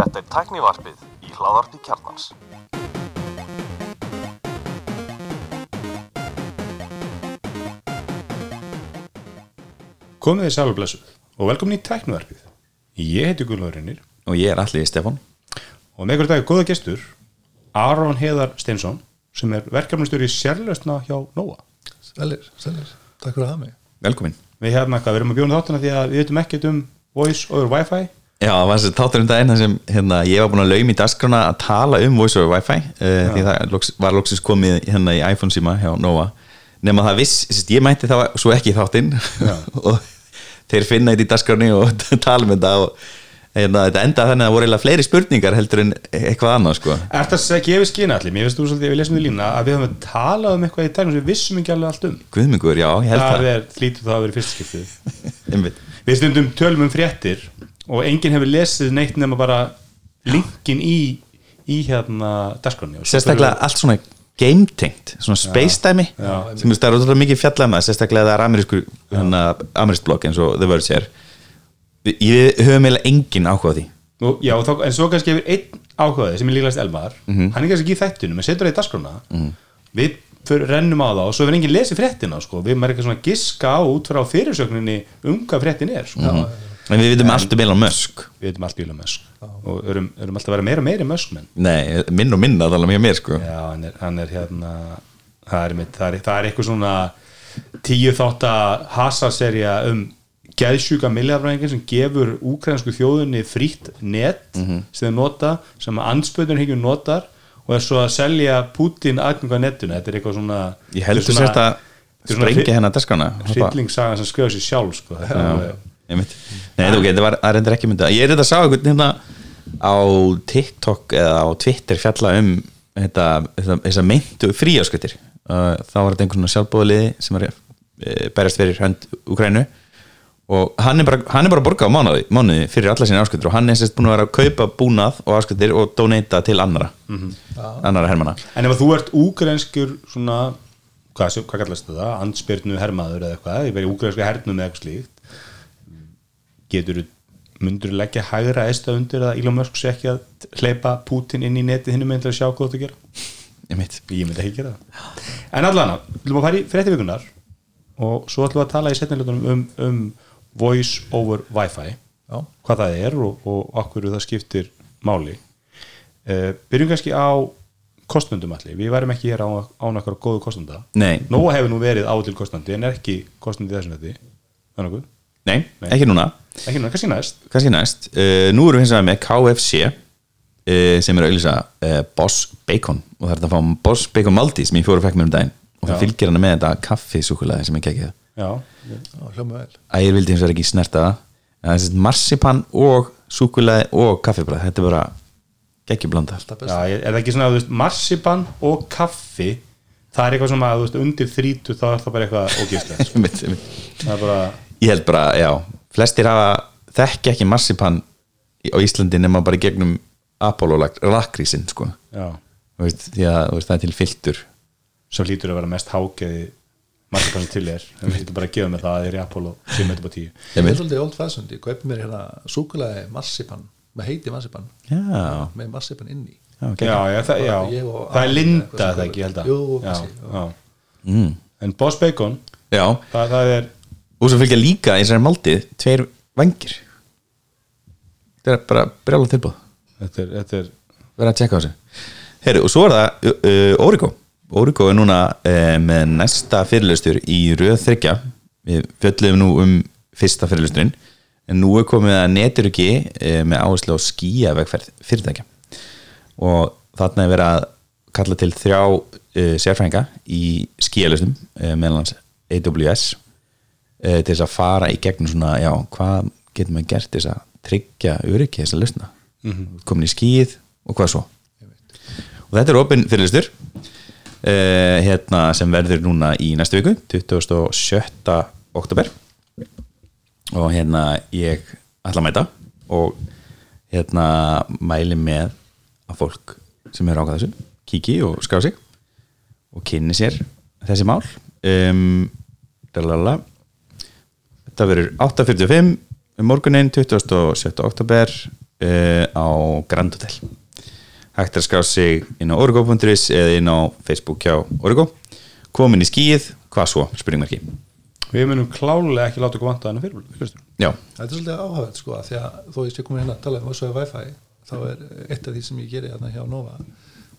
Þetta er tæknivarpið í hláðarpi kjarnans. Komið þið sæl og velkomin í tæknuvarpið. Ég heiti Guðlóður Reynir og ég er allir Stefán og með ykkur dag er góða gestur Aron Heiðar Steinsson sem er verkefnastjóri í sérlösna hjá NOA. Sælir, sælir, takk fyrir að hafa mig velkomin. Við hérna eitthvað, við erum að bjóna þáttuna því að við veitum ekkert um voice over wifi. Já, það var þessi tátur um daginn þar sem hérna, ég var búin að laum í dasgrana að tala um voice over wifi uh, því það loks, var loksins komið hérna í iPhone síma hjá Nova. Nema það viss, sérst, ég mætti það svo ekki í þáttinn. Og þeir finna þetta í dasgrani og tala um þetta og hérna, þetta enda þannig að það voru eiginlega fleiri spurningar heldur en eitthvað annað sko. Er það að gefa skina allir? Mér finnst þú svolítið, ef við lesum því lína, að við höfum talað um eitthvað í tæknum sem við vissum ekki alveg allt um. Guðmingur, já, ég held Það það er flýtur það að vera fyrst skiptið. Einmitt. Við stundum tölum um fréttir og enginn hefur lesið neitt nema bara linkin í, í hérna dasgrunni. Sérstaklega allt svona game-tengt, svona space-dæmi sem þú ótrúlega mikið fjallað með sérstaklega það er amerísku hérna, við, höfum eiginlega engin áhuga á því. Og, já, þá, en svo kannski hefur einn áhugaði sem er líklegast Elmar, Mhm. hann er kannski ekki í þættunum en setur það í dasgrunna við fyrir, rennum á það og svo hefur enginn lesið fréttina sko. við erum ekki svona giska á út frá fyrirsögninni um hvað fréttin er sko. en við vitum allt um Elon Musk. Við veitum allt bíla mösk og erum, erum alltaf að vera meira og meira möskmenn nei, minn og minna tala mjög mér sko. Já, hann er, hann er hérna það er, það er, það er eitthvað svona tíu þátt að hasaserja um geðsjúka milljarfræðingin sem gefur úkrænsku þjóðunni frítt net Mhm. sem þeir nota, sem að anspöðun hengju notar og er svo að selja Putin aðgöngu að netinu, þetta er eitthvað svona ég heldur sérst að þetta sprengja hennar deskana hryllingssaga sem skrifa sér sjálf sko. er alveg- Einmitt. Nei, þetta var að reynda ekki mynda Ég er þetta að sá einhvern hérna á TikTok eða á Twitter fjalla um þetta, þetta, þessa meintu fríaskuttir uh, þá var þetta einhvern svona sjálfbóðliði sem er uh, berjast fyrir hönd Ukrænu og hann er bara, hann er bara að borga á mánuði, mánuði fyrir alla sína áskuttir og hann er sérst búin að vera að kaupa búnað og áskuttir og donata til annara annara hermana En ef að þú ert úgrenskur svona, hvað, hvað kallast þetta? Andspyrnu hermaður eða eitthvað ég verið úgrensku hernum eða eitthvað slíkt. Getur mundur leggja hægra eista undir að Elon Musk sé ekki að hleypa Putin inn í netið hinnum með til að sjá hvað þú gera? Ég mitt ég myndi ekki gera það. En allan, við viljum að fara í voice over wifi. Já. hvað það er og, og okkur það skiptir máli. Uh, byrjum kannski á kostnundum allir, við værum ekki hér á, á nakar góðu kostnunda Nei. Nóa hefur nú verið á til kostnandi en er ekki kostnandi í þessum þetta þannig að Nei, ekki núna. Ekki nú, kannski næst. Kannski næst. Uh, nú erum við hins vegar með KFC uh, sem er auðvisa uh, Boss Bacon. Og það er þetta að fá Boss Bacon Maldi sem ég fóru og fekk mér um daginn. Og það Já. fylgir hana með þetta kaffisúkulega sem ég kekki það já, Já, hljóma vel. Að ég vildi hins vegar ekki snerta það. Er marsipan og súkulega og kaffibræð, þetta er bara já best er það ekki svona veist, marsipan og kaffi það er eitthvað sem að veist, undir þrítu þá er það bara eitthvað ógifslegt sko. Er bara ég held bara, já, flestir hafa þekki ekki marsipan í- á Íslandi nema bara gegnum Apollo lakrísin sko. Já, Þú veist, því að veist, það er til filtur. Sem hlýtur að vera mest hágeði marsipan til er við hlýtur bara að gefa með það að það er í Apollo sem þetta bara tíu. Ég er svolítið old fashioned, ég kaupi mér hérna súkulega marsipan, með heiti marsipan. Já, með marsipan inni já, okay. já, já, það, já. Ég og það er linda það ekki, ég held að. Jú, já, kannski. Mm. en Boss Bacon, já, það, það er og svo fylgja líka í þessari máltið tveir vangir þetta er bara brjála tilbúð þetta er, þetta er verða að tjekka á þessu. Heri, og svo er það uh, Origo Origo er núna uh, með næsta fyrirlustur í röð þryggja við fjöllum nú um fyrsta fyrirlusturinn en nú er komið að neturöki uh, með áherslu á skýja vegferð fyrirtækja. Og þarna er verið að kalla til þrjá uh, sérfrænga í skýjalustum uh, meðlans AWS uh, til þess að fara í gegnum svona, já, hvað getur maður gert þess að tryggja öryggi þess að lusna komin í skýð og hvað svo? Og þetta er opinn fyrirlistur uh, hérna sem verður núna í næstu viku 27. oktober og hérna ég ætla að mæta og hérna mæli með að fólk sem er ákvæða þessu kíki og skrá sig og kynni sér þessi mál um, lalala. þetta verður 8.45 um morgunin 27. oktober uh, á Grand Hotel hægt er að skrá sig inn á origo.is eða inn á Facebook hjá Origo. Komin í skíið, hvað svo, spurningmarki Við munum klálega ekki láta okkur vanta þennan fyrirlustur já, Þetta er svolítið áhugað sko að því að þó ég sé komin hérna að tala um þessu Wi-Fi þá er eitt af því sem ég geri hérna hjá Nova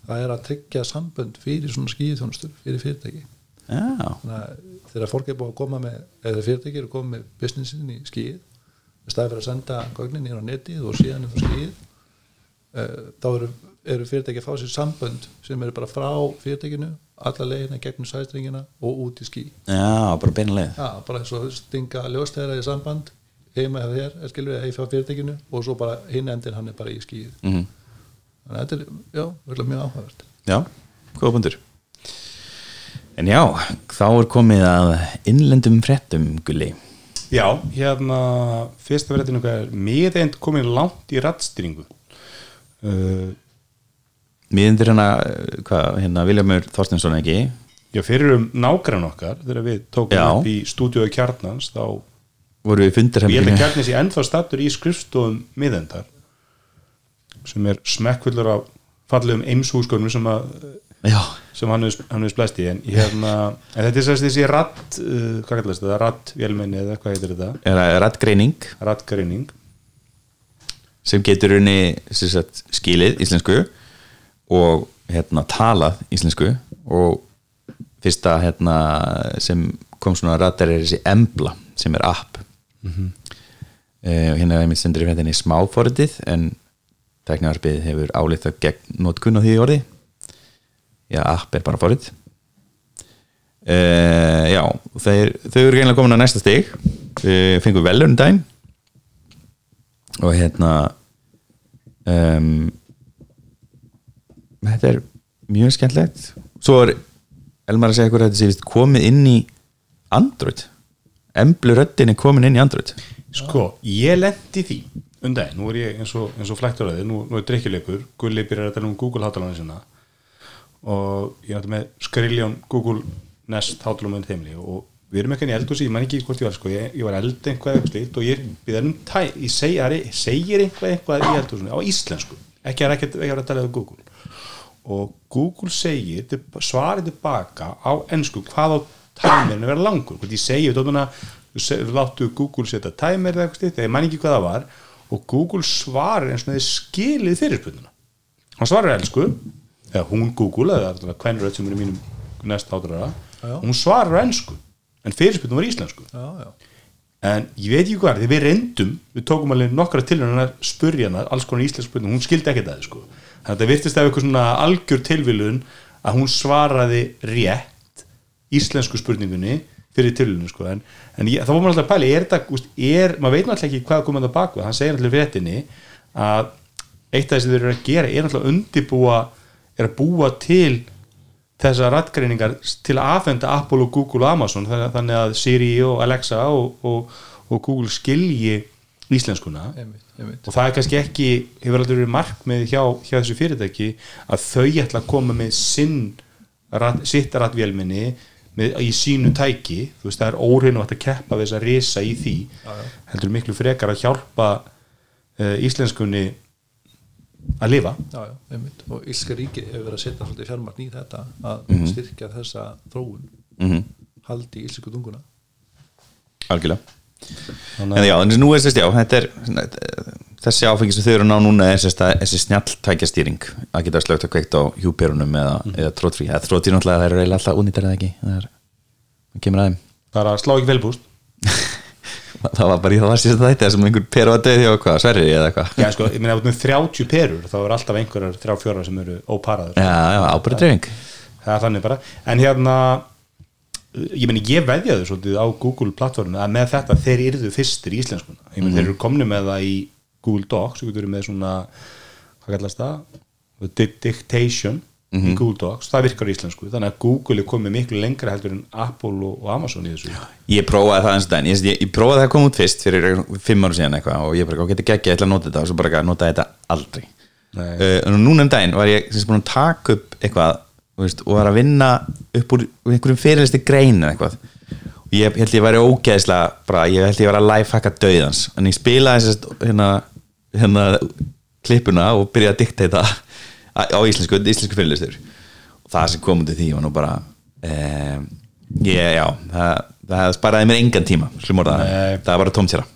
það er að tryggja sambönd fyrir svona skíðþjónustur, fyrir fyrirtæki. Að þegar fólk er búið að koma með eða fyrirtæki er að koma með businessin í skíð í staði fyrir að senda gögnin inn á netið og síðan á skíð uh, þá eru, eru fyrirtæki að fá sér sambönd sem eru bara frá fyrirtækinu alla leiðina gegnum sæstringina og út í skí já, bara beina leið. Já, bara eins og stinga ljóstæðara í samband heima hjá þér, er skilur við, heima hjá fyrirtækinu og svo bara hinn endin hann er bara í skíð mm þannig að þetta er, já, verður mjög áhugavert. Já, góða bundur en já, þá er komið að innlendum fréttum gulli. Já, hérna fyrsta verðinu hvað er miðeind komin langt í rattstýringu uh, miðindir hérna, eh, hvað, hérna Viljamur Þorstinsson ekki? Já, fyrir um nágrann okkar þegar við tókum Já. upp í stúdíói kjarnans þá voru við fundir að hérna kjarnis í ennþá stattur í skrifstofum miðendar sem er smekkfullur af fallegum eimshúsgörnum sem, að, já, sem hann hefur splæst í. En, hérna, en þetta er sérst þessi ratt uh, hvað kallast þetta, rattvélmenni eða hvað heitir þetta, að rættgreining rattgreining sem getur unni sagt, skilið íslensku og hérna talað íslensku og fyrsta hérna sem kom svona rættar er þessi Embla sem er app. Mm -hmm. hérna er einmitt sendur í fættinni smáforritið en tæknavarpið hefur álið það gegn notkun á því orði. Já, app er bara forrit. Uh, já, þeir, þau eru reynilega komin að næsta stig. Við fengum velun dæn og hérna um, þetta er mjög skemmtlegt svo er Elmar að segja ykkur að þetta sé komið inn í Android. Emblu röddin er komin inn í Android. Sko, ég lendi því um daginn, nú er ég eins og, og flækturöði nú, nú er drikkjuleikur, Gulli byrjar að tala um Google hátalarna sinna og ég náttúrulega með skriljón Google Nest hátalarna heimli og við erum ekki í eldhúsi, ég man ekki hvort ég var sko, ég, ég var eld einhvað eitthvað slíkt. Og ég byrðar um tæ, ég segir, segir einhvað eitthvað í eldhúsinu á íslensku. Ekki að ekki að tala um Google og Google segir til- svarið tilbaka á ennsku hvað á tæmirinu vera langur. Hvort ég segi, þú láttu Google setja tæmir eða eitthvað þegar ég man ekki hvað það var. Og Google svarir eins og þeir skilið fyrirspurnina. Hann svarar elsku eða hún Google, eða hvern rödd sem er í mínum næst átrara Já. hún svarar á ensku en fyrirspurnum var íslensku. Já, já, en ég veit ekki hvað, þegar við reyndum við tókum alveg nokkra tilhörun að spurja hana alls konar íslensk spurning, hún skildi ekki það sko. Það virtist af eitthvað svona algjör tilvílun að hún svaraði rétt íslensku spurningunni fyrir tilhörun sko. en, en ég, þá var maður alltaf að pæli er þetta, er, maður veit náttúrulega ekki hvað komið það baku hann segir náttúrulega fréttinni að eitt af þess að þeir eru að gera er náttúrulega að undibúa er að búa til þessar rættgreiningar til að afhenda Apple og Google og Amazon þannig að Siri og Alexa og, og, og Google skilji íslenskuna. Einmitt, einmitt. Og það er kannski ekki, hefur aldrei verið markmið hjá, hjá þessu fyrirtæki að þau ætla að koma með sinn rat, sitt ratvélminni með, í sínu tæki. Þú veist það er óreinu að keppa þess að risa í því. Já, já. heldur miklu frekar að hjálpa uh, íslenskunni að lifa. Já, og Ílska ríki hefur verið að setja svolítið fjármagn í þetta að Mhm. styrkja þessa þróun mm haldi íslensku tunguna. Algjörlega en já, en nú er sérst já þetta er, þessi áfengi sem þau eru að ná núna er sérst að þessi snjalltækjastýring að geta slögt að kveikt á hjúperunum eða, eða trótfrí, eða trótfrí náttúrulega það eru eiginlega alltaf únýttar eða ekki? Það er, það kemur aðeim það er að slá ekki velbúst það var bara í það síðan þetta sem einhver peru að döði og hvað, sverri eða hvað Já, sko, ég meina, ert með 30 perur þá er alltaf einhverjar 34 sem eru óparaður já, já, ábyrðið er ég meni ég veðjaði svolítið á Google plattforminu að með þetta þeir yrðu fyrstir í íslenskuna ég meni þeir eru komni með það í Google Docs þú getur með svona hvað kallast það? Di- dictation í Google Docs, það virkar í íslensku. Þannig að Google er komið miklu lengra heldur en Apple og, Amazon í þessu. Ég prófaði það eins og dæn ég, ég, prófaði það að koma út fyrst fyrir fimm ára síðan eitthvað og ég bara, ok, þetta geggja, ég ætla að nota þetta og svo bara nota þetta aldrei. Uh, og núna um daginn var ég sem að veist, og var að vinna upp úr einhverjum fyrirlisti grein eða eitthvað. Ég held ég væri ógeðslega bara, ég held ég væri að lifehacka döðans en ég spilaði þess hérna, hérna klippuna og byrjaði að dikteita á íslensku, íslensku fyrirlistur og það sem kom í því var nú bara um, ég, já það, það sparaði mér engan tíma slum orða, Nei. það var bara tómtjara.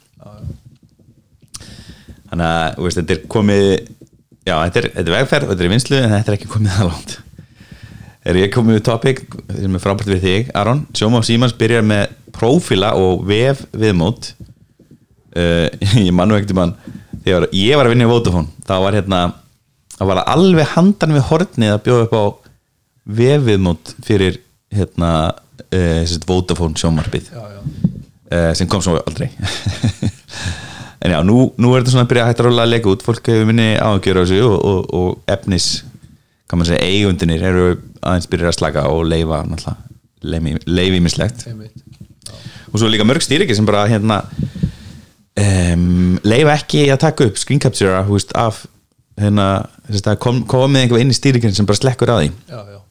Þannig að veist, þetta er komið já, þetta er, þetta er vegferð og þetta er vinslu en þetta er ekki komið það langt er ég komið við topic? Sem er frábært við þig, Aron. Sjóma Símans byrjar með prófíla og vef viðmót. Uh, ég mannu ekkert mann þegar ég var að vinna í Vodafone þá var hérna það var alveg handan við hornið að bjóða upp á vef viðmót fyrir hérna uh, já, já, uh, sem kom svo aldrei. En já, nú, nú er þetta svona að byrja að hægt að róla að lega út. Fólk hefur minni áhugjör á þessu og, og, og efnis, kann man segja, eigundinir eru aðeins byrja að slaka og leifa leifi mislegt og svo líka mörg stýriki sem bara hérna um, leifa ekki að taka upp screen capture veist, af hérna, kom, komið einhver inn í stýrikin sem bara slekkur að því. Já, já,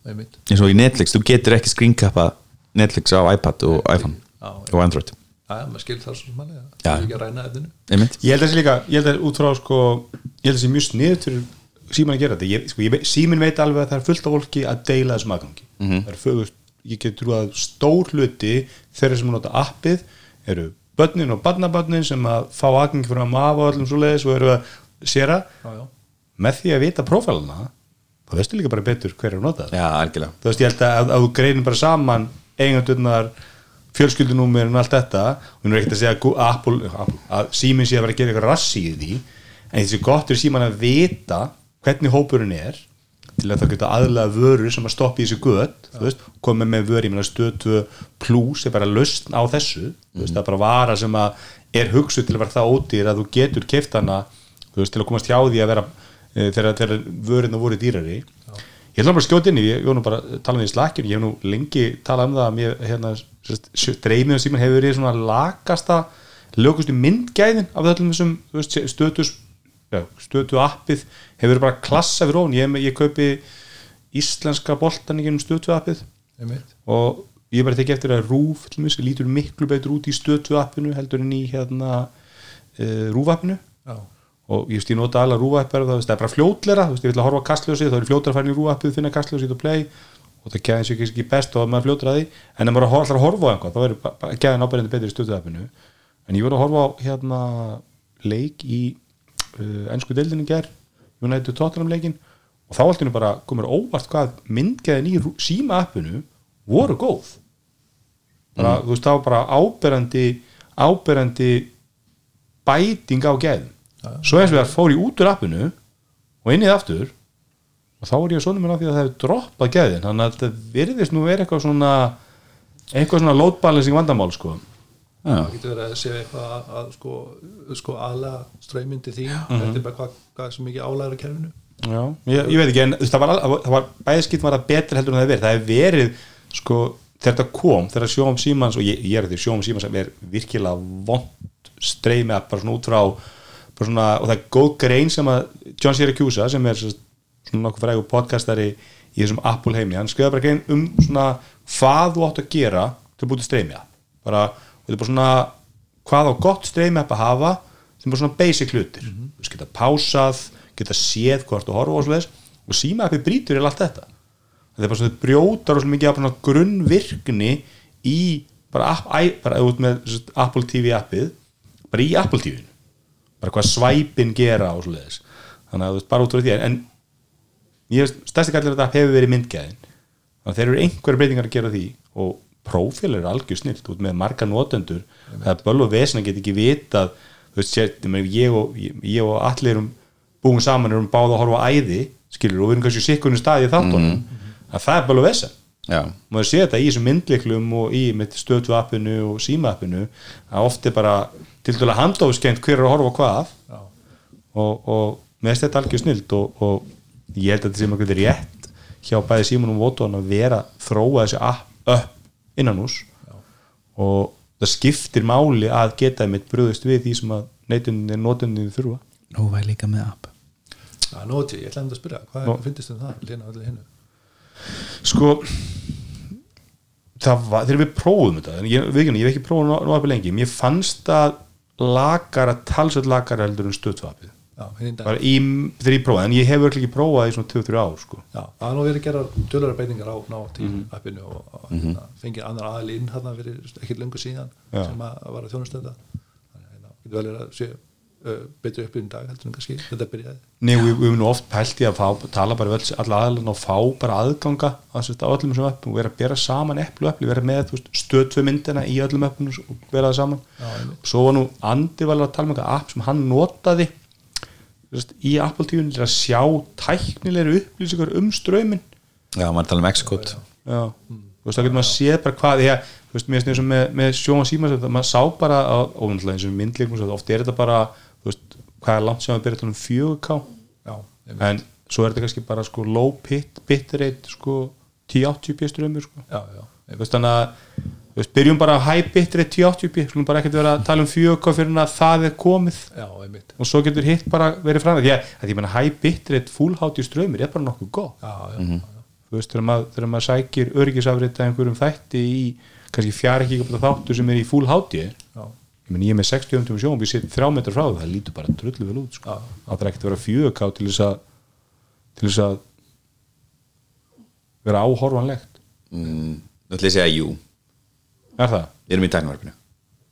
eins og í Netflix, þú getur ekki screen cappa Netflix á iPad og iPhone Já, og Android. Já, maður skil það svo sem manni Já. það er ekki að ræna einmitt. Ég held að þessi líka, ég held að út frá sko, ég held að þessi mjög sniðut fyrir síman að gera þetta, ég, sko, ég, síminn veit alveg að það er fullt af fólki að deila þessum aðgangi. Það er fögust, ég get trú að stór hluti þeirra sem nota appið eru börnin og barnabörnin sem að fá aðgangi fyrir að mafa og öllum svo leiðis og eru að séra. Já, já, með því að vita prófæluna þá veistu líka bara betur hver er að nota það Já, algjörlega. Þú veist, ég held að, að, þú greinir bara saman eigandurnar, fjölskyldunúmer og allt þetta, og nú er ekkert að segja að Apple, að síminn sé að vera að gera eitthvað rassi í því, en þessi gott er síman að vita hvernig hópurinn er til að það geta aðlega vörur sem að stoppa í þessu gött, þú veist, komið með vöru, ég meina stöð 2 plus er bara lausn á þessu, þú veist, það er bara vara sem að er hugsuð til að vera það ódýr að þú getur keift hana, þú veist, til að komast hjá því að vera e, þegar, þegar vörurna voru dýrari. Ég ætla bara að skjóta inn í, ég, ég var nú bara að tala um því í slakkjun, ég hef nú lengi talað um það að mér, hérna, dreymið og síman hefur verið svona lakasta lögustu myndgæðin af öllum þessum þú veist, stötus stötu appið hefur bara klassa fyrir ofn, ég, ég kaupi íslenska boltan í stötu appið. Og ég bara tekið eftir að rúf lítur miklu betur út í stötu appinu heldur en í hérna uh, rúf appinu. Já, og ég ég nota alla rúappar það er bara fljótlera, veist ég vil að horfa kastljósið þá er fljótlera að fara í rúappið, finna kastljósið og play. Og það gæðin sér ekki best og maður fljótra því. En ef maður ætlar að horfa á einhvað þá er gæðin ábærandi betur í stöðuappinu en ég voru að horfa á hérna leik í uh, ennsku deildinu ger United Tottenham leikin og þá alltaf bara komur óvart hvað myndgæðin í síma appinu voru góð. Bara, þú veist þá bara áberandi áberandi bæting á gæðin svo eins og það fór ég út úr appinu og inn í það aftur og þá er ég svona á því að það hefur droppað gæðin. Þannig að þetta virðist nú verið eitthvað svona eitthvað svona load balancing vandamál sko það getur verið að segja eitthvað að, að sko, sko aðlega ströymyndi því þetta er bara hvað, hvað er svo mikið álæður á kerfinu? Já, ég, ég veit ekki en það var, var bæðskipt var það betur heldur en það hefur verið. Það hefur verið sko þegar þetta kom þegar sjóum símans og ég, ég er því sjóum símans sem er virkilega vond streymi að bara svona út frá bara svona, og það er góð grein sem að John Syracuse sem er sem svona nokkuð frægur podcastari í þessum Apple heimni, hann skrifa bara grein um svona hvað þú átt að gera til að búti streymi að. Bara, þetta er bara svona hvað á gott streymi að hafa sem bara svona basic hlutir. Mm -hmm. geta pásað, geta séð hvort þú horfa og svo þess og síma appi brýtur í allt þetta. Þetta er bara svona brjótar og svona mikið af svona grunnvirkni í bara, app, bara út með sagt, Apple TV appið bara í Apple TV-inu bara hvað svæpin gera og svo leiðis. Þannig að þú veist bara út frá því en ég veist, stærsti kallir þetta hefur verið myndgæðin. Þannig að þeir eru einhverja breytingar að gera því og prófél er algjör snilt út með marga notendur það er böl og vesen að geta ekki vitað þú veist, sér, ég og, ég, ég og allir erum búin saman erum báða að horfa á æði skilur og við erum kannski sikkunni staði í þáttunum að það er böl og vesen. Já, maður sé þetta í þessum myndliklum og í mitt stötu appinu og síma appinu að oft er bara til dæla handofskend hver er að horfa hvað. Já. og, og með þess þetta algjör snilt og, og ég held að þetta sé mjög rétt hjá bæði Símon og Voton að vera þróa þessi app upp innan hús og það skiptir máli að geta mitt bröðust við því sem að neytundin notundin þurfa. Nú var ég líka með app. Já, nóti, ég ætlaði að spyrja, hvað Nú. finnst þið um það, hinnu? sko það var, þegar við prófum þetta en ég, við, ég hef ekki prófum að lengi mér fannst að lagara talsveit lagara heldur en hinn dag bara í, þegar ég prófaði, en ég hef örugglega ekki prófað í svona 2-3 ár sko. Já, það er nú verið að gera tölvara beitingar á ná til Mhm. appinu og, og hérna, fengið annar aðal inn hann fyrir ekkert lengur síðan Já. sem að var að þjónustöða þannig að hérna, getur vel verið að sé uh, betri upp í dag heldur en kannski þetta byrjaði Nei, við, við erum nú oft pælt í að fá, tala bara öll- alla aðlan og fá bara aðganga á öllum þessum öppum og vera að bera saman eplu epli, vera með stöðtvö myndina í öllum öppum og vera það saman Já, svo var nú Andi var alveg að tala um eitthvað app sem hann notaði í Apple til að sjá tæknilegri upplýsingar um strömmin já, maður tala um X-code. Já, þú veist, þá getur maður séð bara hvað að, þú veist, mér finnst eins og með, með sjóma síma maður sá bara náttúrulega eins og myndleikum, svo oft er þetta bara þú veist, hvað er langt sem að byrja að tala um 4K Já, en svo er þetta kannski bara sko low bit, bitrate sko 1080p strömmur sko. Já, já, Þú veist, þannig að veist, byrjum bara að high bitrate 1080p skulum bara ekkert vera að tala um 4K fyrir að það er komið. Já, einmitt. Og svo getur hitt bara verið fram því að, ég menna high bitrate full HD strömmur er bara nokkuð góð Já, já, mm þú veist, þegar maður, þegar maður sækir öryggisafrita einhverjum þætti í kannski fjara ekki þáttu sem er í full HD ég já, meni, ég er með 60 um sjóum við sétt þrjá metrar frá það, það lítur bara drullu vel út sko. Það er ekkert að vera fjögká til þess að til þess að vera áhorfanlegt. Mm, Nú ætla ég að segja jú. Er það? Við erum í tæknivarpinu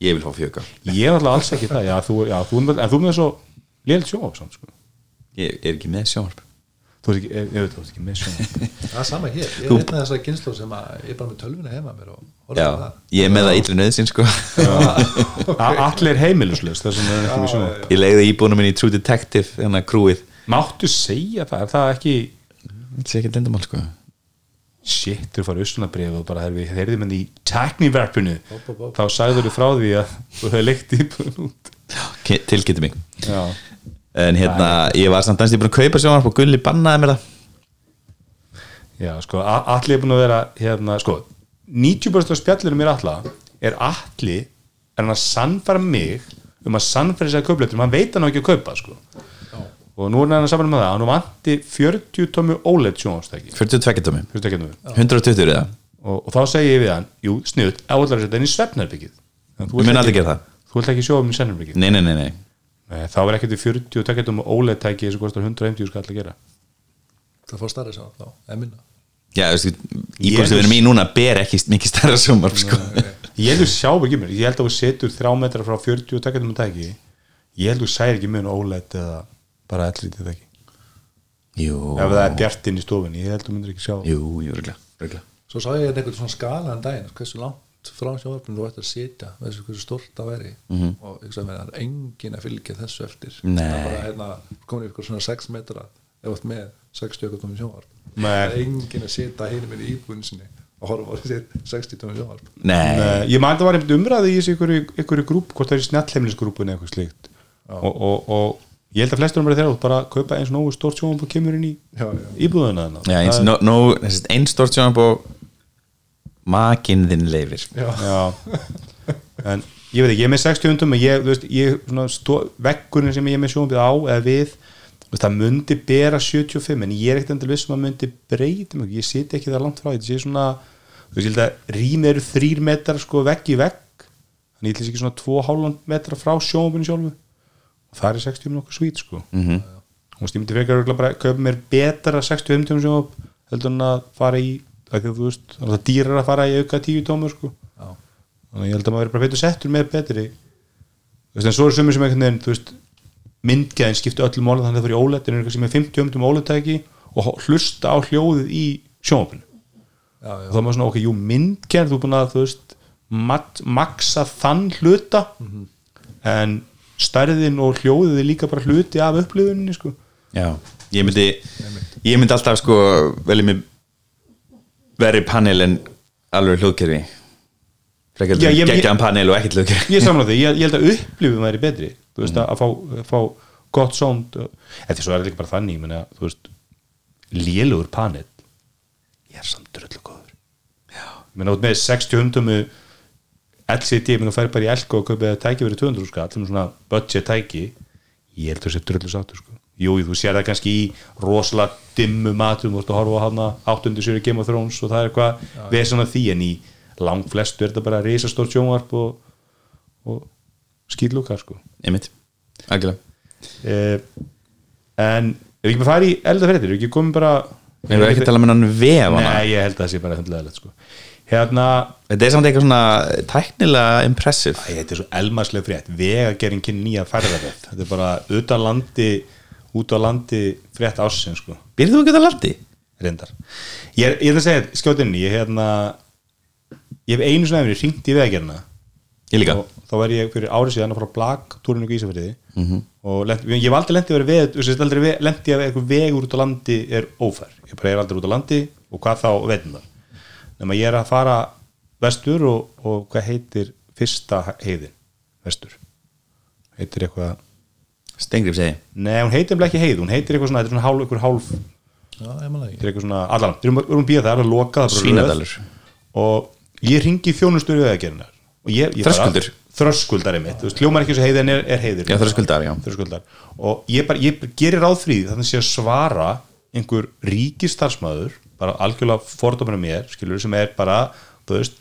Ég vil fá fjögál ég er alltaf alls ekki það. Já, þú, já, þú, en þú er með svo sjóum samt, sko. Ég er ekki með sjónvarp. Þú ert ekki, ég, ég veit, þú ert ekki með sjóum það er sama hér. Ég Þú- er einn af þessar kynslu sem að ég er bara með tölvuna heima mér Já, á það. ég er með það ítri nöðsinn sko. Allir er sjóum Ég leiði íbúinu minn í True Detective að krúið. Máttu segja það, er það ekki Þetta sé ekki lindamál sko shit, þú farið auslunabrið og bara þegar við heyrðum henni í Hopp, hopp, hopp. þá sagður þú frá því að þú hefði leikt Ki- Tilkynnti mig. Já, En hérna, ég var samt aðeins ég búin að kaupa sjónvarp og Gulli bannaði mér það. Já sko, allir er búin að vera hérna, sko, 90% af spjallinu mér alla er allir er hann að sannfæra mig um að sannfæra sér að kaupleitur, hann veit hann á ekki að kaupa sko. Og nú er hann sannfæra með það hann vanti 40 tómi OLED sjónvastæki 42 tómi 120 er það og, og þá segi ég við hann, jú, sniðut áallar að setja henni í það. þú vilt ekki sjóða um í svefnherbyggið Nei, nei, nei, nei. Nei, þá er ekkert við 40 og takkert um OLED-tæki sem kostar 150 skall að gera. Það fór starri sá þá, eða minna. Já, þú veist, sem við erum í núna ber ekki mikið stærra sjónvarp sko. Ég held að sjá ekki mér, ég held að þú setur þrjá metra frá 40 og takkert um tæki. Ég held að þú særi ekki mun OLED eða bara ellítið tæki Jú, ef það er bjart inn í stofunni, ég held að þú myndir ekki sjá jú, jú, regla, regla. svo sá ég einhvern svona skala en daginn hversu langt frá sjónvarpinu þú ætti að sitja með þessu hversu stórt það væri. Mhm. og ég sagði með það er engin að fylgja þessu eftir. Nei. það er bara hérna komin í ykkur svona 6 metra þú ert með 60 ykkur tómi sjónvarp. Nei. það er engin að sitja hinum í íbúinu sinni og horfa á þessi 60 tómi sjónvarp. Nei, Nei, ég man það var einmitt umræði í þessu einhverju grúp, hvort það er í snjallheimilisgrúpunni eitthvað slíkt. Og, og, og ég held að flestur um þeirra út bara að kaupa eins nógu stórt sjónvarp og kemur inn í íbúðuna þarna. já, eins, no, no, einn stórt sjónvarp og makinn þinn leifir já, Já. En ég veit ekki, ég er með 60 hundum og ég, veist, ég, vekkurinn sem ég er með sjónbið á eða við, veist, það myndi bera 75, en ég er ekkert endur vissum að myndi breyta mig, ég siti ekki það langt frá þetta sé svona, þú veist, ég held að rými eru þrýr metrar sko vegg í vegg. Þannig ég ætla ekki svona 2,5 metra frá sjónbinu sjálfu. og það er 60 nokkuð svít sko. Mm. -hmm. ég myndi frekar bara kaupa mér betra 65 tómur sjónb heldur en að fara í, að þú veist, það er dýrar að fara í auka 10 tómur sko. Já, þannig að ég held að maður er bara betur settur með betri þú veist en svo er sumir sem einhvern veginn þú veist, myndgæðin skipti öllum málið þannig að það fyrir ólet en sem er 50 ömdum óletæki og hlusta á hljóðið í sjónvapinu og þá er maður svona, ok, jú, myndgæðin þú er búin að, þú veist, mat, maksa þann hluta. En stærðin og hljóðið er líka bara hluti af upplifuninni, sko. Já, ég myndi ég myndi alltaf sko velja mig verri panel en alveg hljóðkerfi. Geggjaðan panel og ekkert hljóðkerfi. Ég á því, ég, ég held að upplifum væri betri þú veist, að, að, fá, að fá gott sound eftir svo er það líka bara þannig ég meina, þú veist, lélugur panel. Ég er samt dröllu góður. Já, ég meina, út með 60 hundum LCD, meina, þú færi bara í Elko og kaupið að tæki verið 200 skall, sem er svona budget tæki, ég held að það sé dröllu sáttur sko, jú, þú sér það kannski í rosalega dimmu matum, þú veist að horfa á hana 800 sér Game of Thrones og það er eitthvað við svona því en í lang flestu er þetta bara risastórt sjónvarp og, og skýrlúkar sko. Einmitt, algjörlega. Eh, en ef við ekki bara fara í elda fyrir þetta, ekki komið bara Við erum ekki að tala með hann vef hana. Nei, ég held að það sé bara hundlega sko. Hérna, Þetta er samt eitthvað svona tæknilega impressive. Æ, þetta er svo elmarslega frétt. Vegagerinn kynni nýja ferðarvef þetta er bara út á landi út á landi frétt ásinn sko, Býrðu þú ekki að landi? reyndar. Ég, ég er að segja skjótinni ég, hérna, ég hef einu svona efni ringt í vegagerina Ég líka. Og þá var ég fyrir árið síðan að fara á blag túrinu og Ísafriði og lent, ég hef aldrei lendið að vera veð aldrei ég að eitthvað vegur út á landi er ófær, ég bara er aldrei út á landi og hvað þá veitum það nema ég er að fara vestur og, og hvað heitir fyrsta heiðin vestur heitir eitthvað Stengrif segi Nei, hún heitir ekki heið, hún heitir eitthvað svona, þetta er svona hálf, eitthvað hálf, já, ég maður þetta er eitthvað svona, allan, við erum, erum býða það, það er að loka, það bara röð. Svínadalur Og ég ringi þjónustur ég bara- Þröskuldur. Þröskuldar er mitt, þú veist, hljómar ekki þessu heiðin er, er heiður. Já, þröskuldar, já. Þröskuldar. Og ég bara, ég gerir því þannig sé að svara einhver ríkistarsmaður, bara algjörlega fordóminu mér, skilur, sem er bara, þú veist,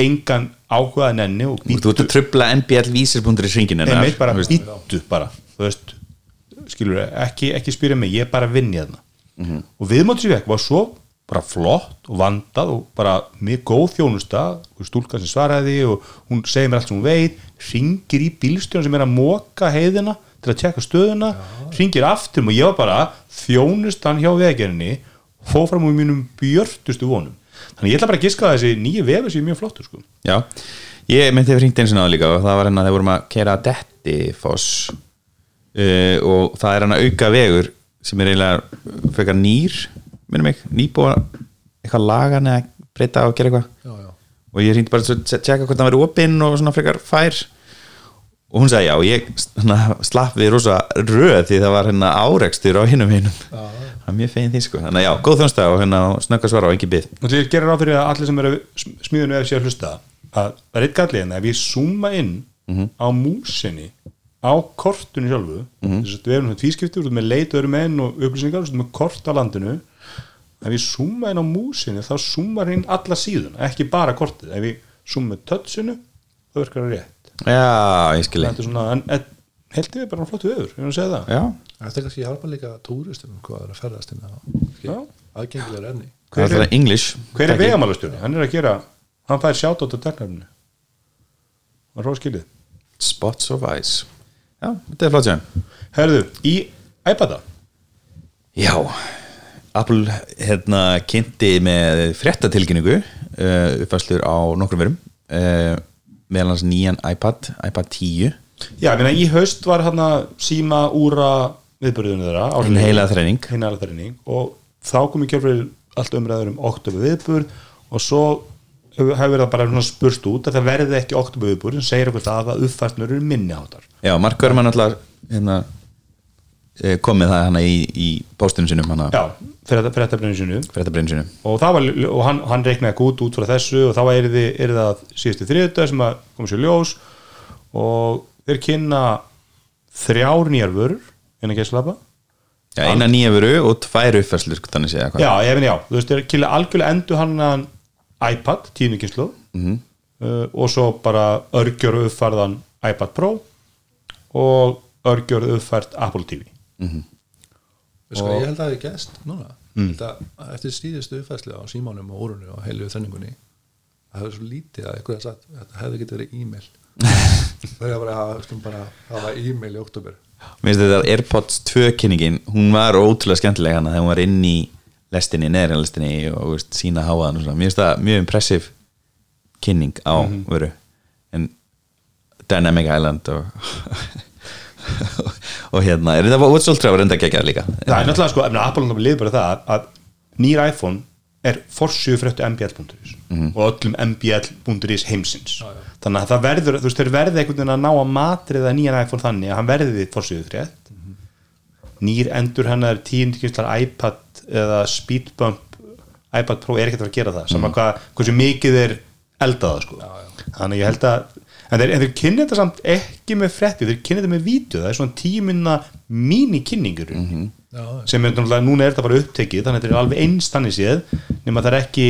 engan áhugaði nenni og Þú ert að trubla nblvísir.ri hringin hennar einmitt bara þú veist. býttu bara þú veist, skilur ekki, ekki spyrja mig, ég er bara að vinja þarna Mhm. og viðmáttisveg var svo bara flott og vandað og bara mjög góð þjónusta og stúlka sem svaraði og hún segir mér allt sem hún veit ringir í bílstjóðan sem er að móka heiðina til að tjekka stöðuna ringir aftur og ég var bara þjónustan hjá vegerinni fóð fram úr mínum björtustu vonum. Þannig ég ætla bara að giska að þessi nýju vefur sér mjög flottur sko. Já, ég meinti að hringt eins og náðu líka og það var hérna þegar vorum að kera Dettifoss uh, og það er hann að auka vegur sem er eiginlega frekar nýr minnum mig, nýbúa eitthvað lagan eða breyta og gera eitthvað. Já, já. og ég hringdi bara að tjekka hvort það væri opinn og svona frekar fær og hún sagði já, og ég slapp við rosa röð því það var hérna árekstur á hinum hinum. Það er mjög fegin því sko, þannig að já, góð þjónstæð og hérna snögga svara og ekki byggð og til gerir ráð fyrir að allir sem eru smíðinu eða sér að hlusta að það er eitt gallið en ef ég zooma inn á músinni á kortunni sjálfu þess að við erum svona tvískipti út með leit öðrum enn og upplýsingar og með kort á landinu. Ef ég zooma inn á músinni þá zoomar inn alla síðun ekki bara kortið, ef ég zooma touchinu þá virkar það rétt Já, ég skilji þetta er svona, en, en held ég bara flottu öður, ég vil segja það. Já, Þetta er kannski hjálpa líka túristum hvað er að ferðast inn Já. á aðgengilegur enni það er það English. hver er Takk. vegamálastjóri, hann er að gera hann fær sjátt á teknarfinu hann róð skilið? Spots of Ice. Já, þetta er flott sér Herðu, í iPada Já, Apple hérna kynnti með fréttatilkynningu uh, uppfæslur á nokkrum verum uh, meðal hans nýjan iPad iPad 10 Já, ég meina í haust var hann að síma úra viðbörðunum þeirra Hinn heila þrenning. Og þá kom í kjörfyrir allt umræður um oktober viðbörð og svo hefur verið bara spurst út að það verði ekki oktober viðbörð sem segir okkur það að uppfæstunur eru minni áttar Já, Mark Görman alltaf hérna, eh, kom með það hana í, í póstunum sinum hana, Já, brennir sinu fréttabrinu sinu og, var, og hann, hann reiknaði ekki út frá þessu og þá er þið, það síðustu þriðudag sem að koma sér ljós og þeir kynna þrjár nýjar vörur innan gæslapa Já, eina nýja veru og tvær uppfæslur þannig séð hvað. Já, ef en já, þú veist, þeir kynna algjörlega endur hann iPad, tíðninginslu mm uh, og svo bara örgjör uppfærðan iPad Pro og örgjör uppfært Apple TV Sko, ég held að það hefði gæst núna. Mm. að eftir síðustu uppfæslu á símánum og úrunu og heilu þrenningunni það hefði svo lítið að eitthvað sagt þetta hefði getið verið e-mail. Það er bara að hafa e-mail í oktober Mér finnst þetta að AirPods 2 kynningin hún var ótrúlega skemmtileg hana þegar hún var inn í lestinni, neðri lestinni og veist, sína háaðan og svona, mér finnst það mjög impressiv kynning á veru en Dynamic Island og og hérna, er þetta What's Ultra var enda geggjað líka? Það er náttúrulega sko, efna, Apple náttúrulega liður bara það að nýr iPhone er forsjöðu fréttu mbl.is og öllum mbl.is heimsins. Þannig að það verður, þú veist, þeir verði einhvern veginn að ná að matriða nýjan iPhone þannig að hann verði forsjöðu frétt nýr endur hennar tíundikislar iPad eða Speedbump iPad Pro er ekkert að að gera það saman hvað, hversu mikið er eldaða sko. þannig að ég held að en þeir, þeir kynni þetta samt ekki með frétti þeir kynni þetta með vídeo, það er svona tíminna mínikynningur mm -hmm. Sem er náttúrulega, núna er þetta bara upptekið þannig að þetta er alveg einstanni séð nema það er ekki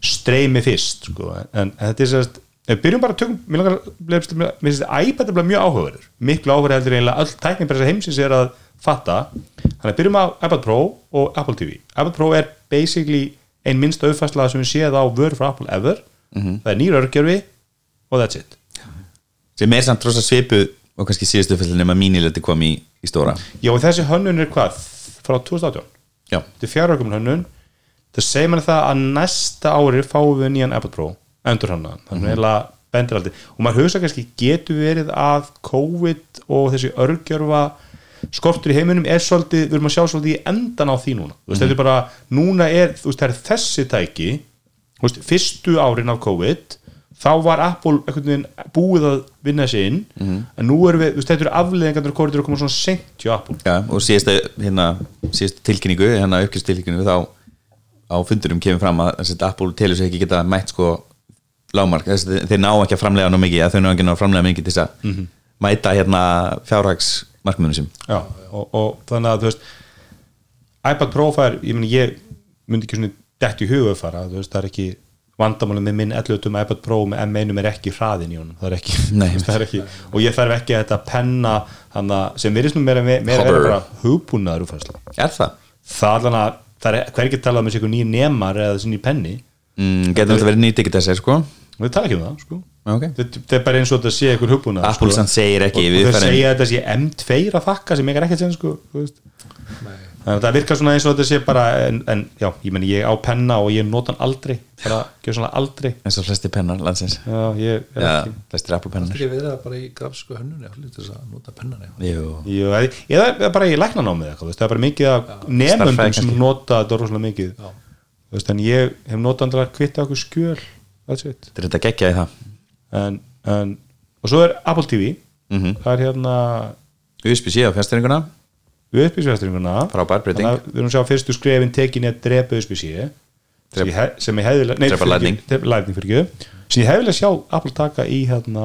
streymi fyrst sko. en, en þetta er sérst við byrjum bara að tökum, mér finnst þetta iPad er bara mjög áhugaverður. Miklu áhugaverður heldur eiginlega öll tæknipressa heimsins er að fatta. Þannig að byrjum á iPad Pro og Apple TV iPad Pro er basically ein minnst auðfærslega sem við séð á vörð frá Apple ever. Það er nýra örgjörfi og that's it sem er samt rosa svipu og kannski síðustu fylgni nema mínileti kom í, í stóra. Já og þessi hönnun er hvað? Frá 2018 já, þetta er fjara ökum hönnun. Það segir mann það að næsta ári fáum við nýjan iPad Pro endur hann þannig mm -hmm. bendir aldrei. Og maður hugsa kannski getur verið að COVID og þessi örgjörfa skortur í heiminum er svolítið, við erum að sjá svolítið í endan á því núna, þú veist, þetta er bara núna er, þú veist, það er þessi tæki þú veist, fyrstu árin af COVID þá var Apple einhvern veginn búið að vinna sig inn. En nú erum við, þetta eru afleðingarnir COVID eru að koma svona sent hjá Apple. Já, og síðustu, hérna, tilkynningu hérna uppkjörstilkynningu þá á fundurum kemur fram að þessi, Apple telur sig ekki geta mætt sko lágmark, þessi, þeir ná ekki að framlega ná mikið, þau ná ekki að framlega mikið til þess að mæta hérna fjárhags markmiðunum sem Já, og, og þannig að þú veist iPad Pro fær, ég myndi ekki svona dætt í huga fara þú veist, það er ekki vandamálið með minn 11 iPad Pro með M1 er ekki hraðin í honum, það er ekki, Nei. það er ekki og ég þarf ekki að þetta penna hana, sem virðist nú meira, meira, hugbúnaður úrfærsla er það? það er alveg að, það er hvergi talað um þessi nýjir nemar eða þessi nýjir penni. Mm, getur þetta verið nýtt ekki þessi sko? Við tala ekki um það, sko. Ok. Þetta þetta er bara eins og þetta sé einhver hugbúnaður Apple sko. samt segir ekki, og, við og þau farin- segja að þetta sé M2 að þakka sem ég er ekkert sem sko, þú veist þannig að það virkar svona eins og þetta sé bara en, en já, ég meni ég á penna og ég nota hann aldrei bara, gjör svona aldrei. Eins og flesti pennar landsins. Já, ég er já, ekki. flestir Apple Það er pennar ekki verið að bara í grafsku hönnunni að að nota pennan eða bara ég lækna námið eitthvað, þú veist, það er bara mikið af nefnundum Starffræði sem nota þetta rosalega mikið. Veist, en ég hef notað andra að kvitta okkur skjöl þetta er þetta geggjaði það. En, en, og svo er Apple TV Mhm. það er hérna USB-C á fjastringuna breyting. við erum að sjá fyrstu skrefin tekin í að drepa USB-C sem ég hefði Drepa ekki sem ég hefði vilja sjá Apple taka í hérna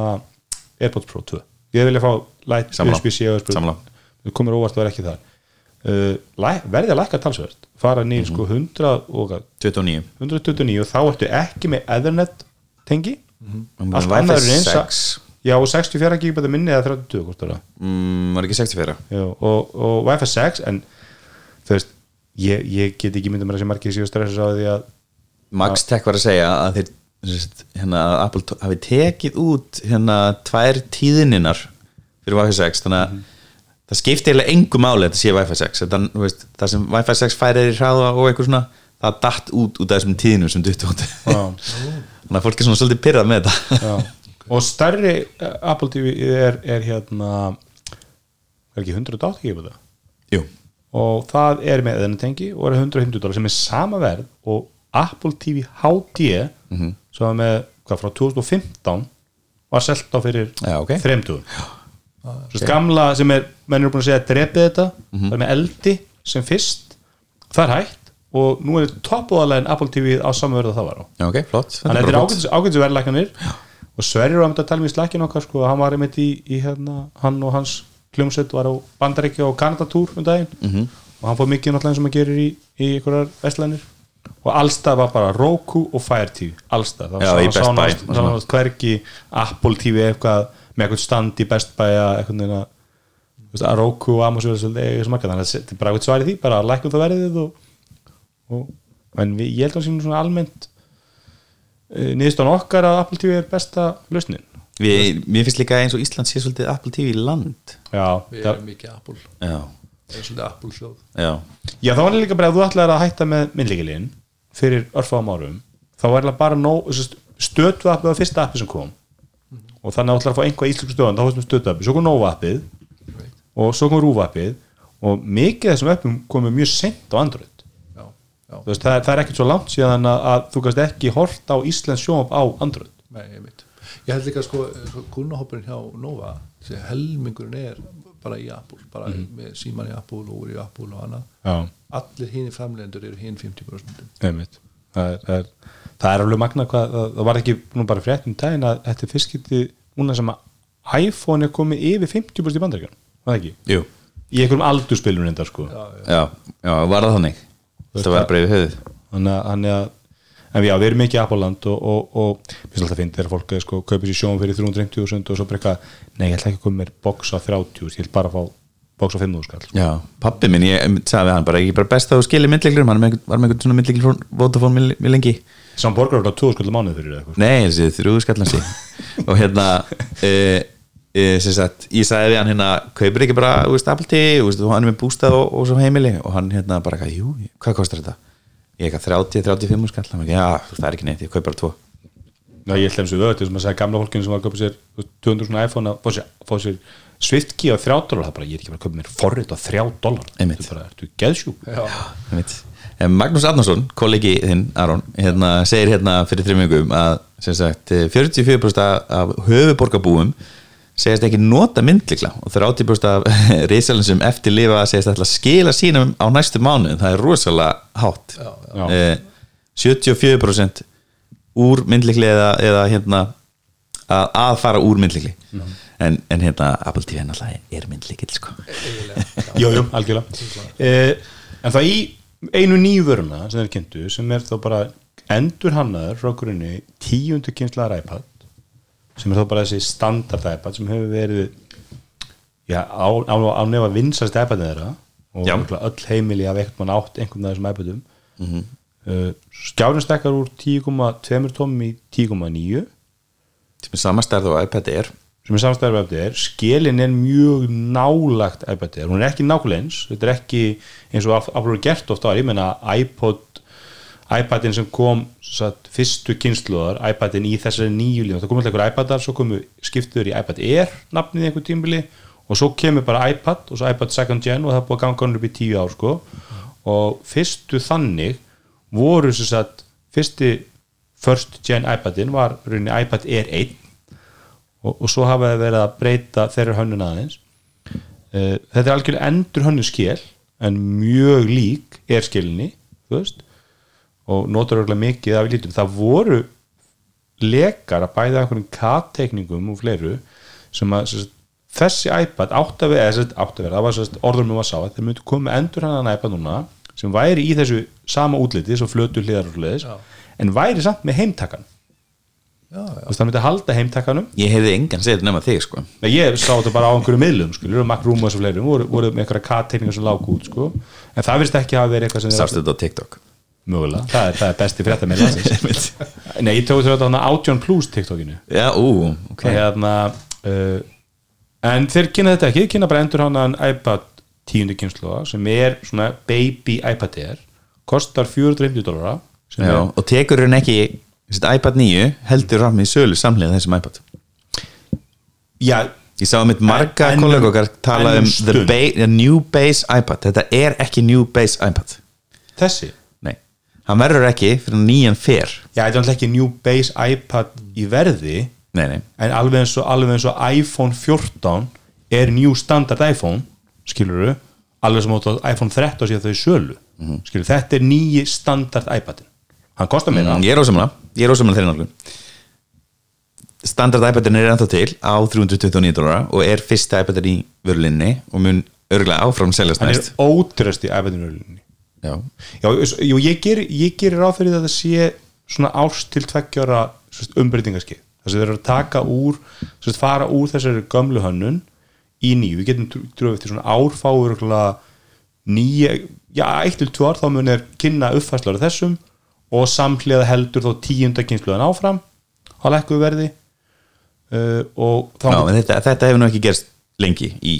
AirPods Pro 2 ég hefði vilja fá Sammála. það komur óvart að vera ekki þar. Uh, læ- verði að lækka talsvert. Fara Mhm. nýr sko 100 og hvað, 29 129 og þá ertu ekki með Ethernet tengi. Og allt með annað Wi-Fi er eins að 6 já og 64 GB minni eða 32 hvort er það? Mm, var ekki 64 Já, og, og Wi-Fi 6 en þú veist ég, ég get ekki myndið mér að sé margir síðu stressast á því að Max Tech var að segja að þeir hérna, að Apple hafi tekið út hérna tvær tíðininar fyrir Wi-Fi 6 þannig að það skipti eiginlega engu máli að þetta sé Wi-Fi 6 þetta, þú veist, það sem Wi-Fi 6 færir í hraða og eitthvað svona það datt út út af þessum tíðinum sem dutt út. Já. þannig að fólk er svona svolítið pyrrað með þetta. Og stærri uh, Apple TV er, er hérna er ekki 180 GB Jú, og það er með eðinu tengi og er 150 dólar sem er sama verð og Apple TV HD sem var með hvað frá 2015 var selt á fyrir Já, ok. þreimtugum okay. gamla sem er, menn eru búin að segja að drepið þetta, það er með eldi sem fyrst, það er hægt og nú er toppóðalegin Apple TV á sama verð og það var á. Ok, flott. Þannig að þetta er ágætis verðlækkanir og Sverrir var að mynda að tala um í slækkin okkar sko, hann var einmitt í, í hérna, hann og hans kljómsett var á Bandaríkja og Kanadatúr um daginn Mhm. og hann fór mikið náttúrulega sem hann gerir í, í einhverjar vestlænir og allstað var bara Roku og Fire TV allstað, Buy. það var hvergi Apple TV eitthvað með eitthvað stand í Best Buy að eitthvað að Roku og markað, þannig að þetta er bara eitthvað svar í því bara að lækka það verðið og, og, en við, ég held að sínum svona almennt niðurstofan okkar að Apple TV er besta lausnin. Við, Mér finnst líka eins og Ísland sé svolítið Apple TV í land. Já, Við það, erum mikið Apple. Já, Við erum svolítið Apple hljóð já, já þá var líka bara að þú ætlaðir að hætta með myndlíkilinn fyrir örfáum árum þá var það bara nóg stötu appið var fyrsta appið sem kom. Og þannig að þú ætlar að fá einhvað íslensku stöðan þá fórst með stötu appið, svo kom Nova appið og svo kom Rúfa appið. Og mikið af þessum appum komið mjög sent á Þú veist, það, er- það er ekkert svo langt síðan að, að þú kannst ekki hort á Íslands sjónvap á Android. Nei, ég veit. Ég held líka sko, sko kúnahópurinn hjá Nova helmingurinn er bara í Apple bara með síman í Apple og úr í Apple og annað. Já, allir hinn framlegendur eru hinn 50% einmitt. Það er, það er, alveg magna hvað, það, það var ekki nú bara frétt um daginn að þetta er fyrstskipti núna sem að iPhone er komið yfir 50% í bandaríkjan, var það ekki? jú. Í einhverjum aldurspilun reyndar sko. Já, já, var það þannig Það var bara yfir höfuð. þannig að, að en já, við erum mikið Apple-land og, og, og alltaf að finna þegar fólk er sko, kaupir sér sjón fyrir 350.000 og svo eitthvað, nei, ég ætla ekki að koma mér box á 30, ég vil bara fá box á 5.000 skall Já, pappi minn, ég sagði við hann bara ekki bara best að þú skilir myndleiklurum, hann með var með einhvern svona myndleiklu frá Vodafone mjög lengi Saman borgar þetta 2 skall mánuð fyrir eitthvað Nei, þessi þrjúðu skallan sí og hérna e, e, sem sagt, ég sagði við hann hérna kaupir ekki bara, og hann er með bústað og, og svo heimili og hann hérna bara, jú, hvað kostar þetta? Ég eitthvað 30-35 skall hann, já, það er ekki neitt, ég kaup bara tvo Já, ég held eins og við öll, sem að segja gamla fólkinu sem var að köpa sér þú veist, 200 svona iPhone að fá sér, fá sér Swift key á 3 dólar, það er bara, ég er ekki bara að köpa mér forrit á 3 dólar. Þetta er bara, ertu geðsjúk Einmitt. En Magnús Arnarsson, kollegi þinn Aron, hérna, segir hérna fyrir þreymingum að sem sagt, 44% af- af höfuborgarbúum segist ekki nota myndlikla og 30% af reysalinsum eftir lifa segist ætla að skila sínum á næstu mánu það er rosalega hátt. Já. Eh, 74% úr myndlikli eða, eða hérna að, að fara úr myndlikli en, en hérna Apple TV er myndlikil sko. Jú, algjörlega. Eh, En það í einu nýju vöruna sem þeir kynntu, sem er þá bara endur hannaður frá grunni tíundu kynslaðar iPad sem er þá bara þessi standard iPad sem hefur verið já, á, á, á nefa vinsast iPadið þeirra og Já. öll heimili af eitthvað mann átt einhvern af þessum iPadum. Mm -hmm. uh, skjárun stekkar úr 10,2 tómum í 10,9 sem er samastærð og iPad Air. Sem er samstæður með FDR skilin er mjög nálagt iPad Air, hún er ekki nákvæmlega eins. Þetta er ekki eins og er gert ofta ég menna iPod iPadin sem kom satt, fyrstu kynsluðar, iPadin í þessari nýju línu, það kom alltaf einhver iPadar svo komu skiptuður í iPad Air nafnið einhver tímbili og svo kemur bara iPad og svo iPad second gen og það búið að ganga upp í tíu ár sko. Og fyrstu þannig voru sem sagt fyrsti first gen iPadin var rauninni iPad Air 1 og, og svo hafa þeir verið að breyta þeirra hönnun aðeins. Uh, þetta er algjörlega endur hönnu skil en mjög lík er skilinni þú veist og notar örgulega mikið af lítum. Það voru lekar að bæða einhverjum kattekningum og fleiru sem að sem sagt, þessi iPad átt að vera, að vera það var orður með að sá að þeir myndu koma með endur hann iPad núna sem væri í þessu sama útliti, svo flötu hliðar og hliðis en væri samt með heimtakan. Já, já. Þú veist, það myndi halda heimtakanum. Ég hefði engan segið nema þig sko. Nei, ég sá þetta bara á einhverju miðlum skilur, og Mac Room og þessu fleirum, voru, voru með einhverja K-tegningar sem lágu út, sko. En það virðist ekki hafa verið eitthvað sem sástu þetta á TikTok mögulega, það er, það er besti frétta með landsins Nei, ég tók þetta á 18 plus TikTokinu. Já, ú, ok. Hérna, uh, en þeir kynna þetta ekki, kynna bara endur hann iPad tíundu kynsluða sem er svona baby iPad Air. Kostar 450 dólara já, er, og tekur hún ekki þessi iPad 9 heldur fram í sölu samlega þessum iPad. Já, ég sá mitt marga En- en- kollega okkar tala en um stund. the, ba the new base iPad. Þetta er ekki new base iPad. Þessi hann verður ekki fyrir nýjan fer. Já, þetta er alltaf ekki new base iPad í verði. Nei, nei, en alveg eins og, alveg eins og iPhone 14 er new standard iPhone skilur þú, alveg sem átt iPhone 13 síðan þau sölu. Mm skilur, þetta er nýji standard iPadin hann kostar meira. Mm, ég er ósamlega ég er ósamlega þeirri nálgun. Standard iPadin er ennþá til á 329 dólar og er fyrsta iPadin í vörulinni og mun örgulega áfram seljast hann er næst. ótröst í iPadinu já, já, jú, ég ger, ég gerir ráð fyrir að það sé svona árs til tveggjára umbreytingaskið þess að þeir eru að taka úr sérst, fara úr þessari gömlu hönnun í nýju, við getum trúið eftir svona árfáur nýja, já, eitt til tvö ár þá mun er kynna uppfæslar af þessum og samhliða heldur þá tíunda kynsluðan áfram á lekkuðu verði uh, og þá já þetta, þetta hefur nú ekki gerst lengi í,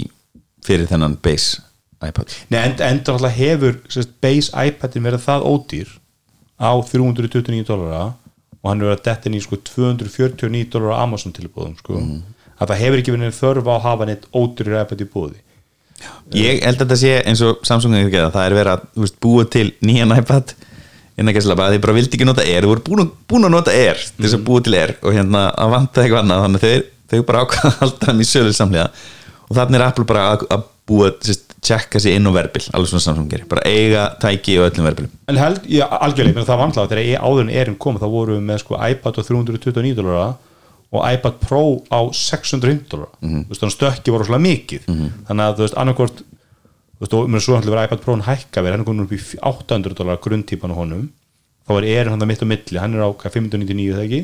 fyrir þennan base iPad. Nei, end, endur alltaf hefur sérst, base iPadin verið það ódýr á 329 dólara og hann er verið að detta inn í sko 249 dólara á Amazon tilbúðum sko. að það hefur ekki verið þörf á að hafa neitt ódýrir iPad í búði ég held að þetta sé eins og Samsung hefur gerað, það er verið að veist, búa til nýjan iPad innan gæslega að þið bara vildi ekki nota Air, þú voru búin, búin að nota Air til þess að búa til Air og hérna að vanta eitthvað annað þannig að þau, bara að halda hann í sölu samlega og þannig er Apple bara að, að búa, sérst, tjekka sér inn á verbil alveg svona Samsung gerir, bara eiga tæki og öllum verbilum en held, já, algjörlega, það var alltaf þegar áður en erin kom þá vorum við með sko iPad á 329 dólara og iPad Pro á 600 dólara þú veist, þannig stökki voru svolítið mikið. Þannig að þú veist, annarkvort þú veist, og mér svo hann verið iPad Pro hann hækka verið, hann er komin upp í 800 dólara grunntýpan á honum. Þá er Erin hann mitt á milli, hann er á hvað, 599 eða ekki,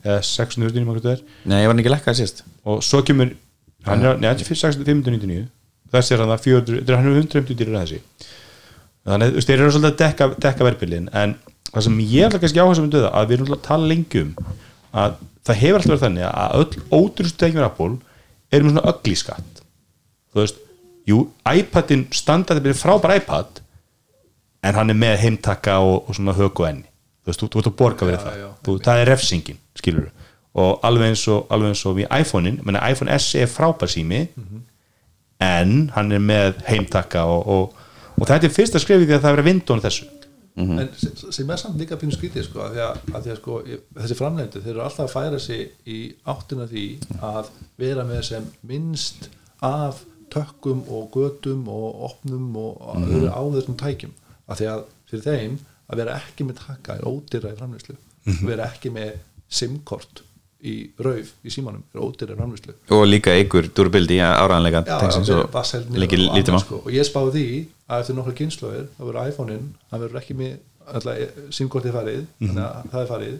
eða 699 hvað þetta er, Nei, ég var ekki lekkað sérst og svo kemur hann er, neða, 599 þessi er hann að 400, þetta er hann er 150 dýrir að þessi. Þannig, veist, þeir eru svolítið að dekka, dekka verðbyrlin, en það sem ég er kannski áhersum um döða, að við erum að tala lengi um að það hefur alltaf verið þannig að öll ótrústu tekjum Apple eru með svona ögli skatt. Þú veist, jú, iPadin standardið er frábær iPad en hann er með heimtaka og, og svona hög og enni. Þú veist, þú, þú ert að borga verið það. já, þú, það er refsingin, skilur og alveg eins og, alveg eins og við iPhone-in menna iPhone SE er frábær sími en hann er með heimtaka og, og, og þetta er fyrsta skrifið því að það er verið vindun þessu. En sem, er samt líka pínu skrítið sko, að því að, að, því að sko, þessi framlegendur þeir eru alltaf að færa sig í áttina því að vera með sem minnst af tökkum og götum og opnum og mm á þessum tækjum. Að því að fyrir þeim að vera ekki með takka er ódýra í framleyslu vera ekki með simkort í rauf í símanum er Og líka ykkur durbildi já, og ég spáði því að eftir nokkra kynnslóðir þá verður iPhone-in, hann verður ekki með alltaf simkortið farið þannig að það er farið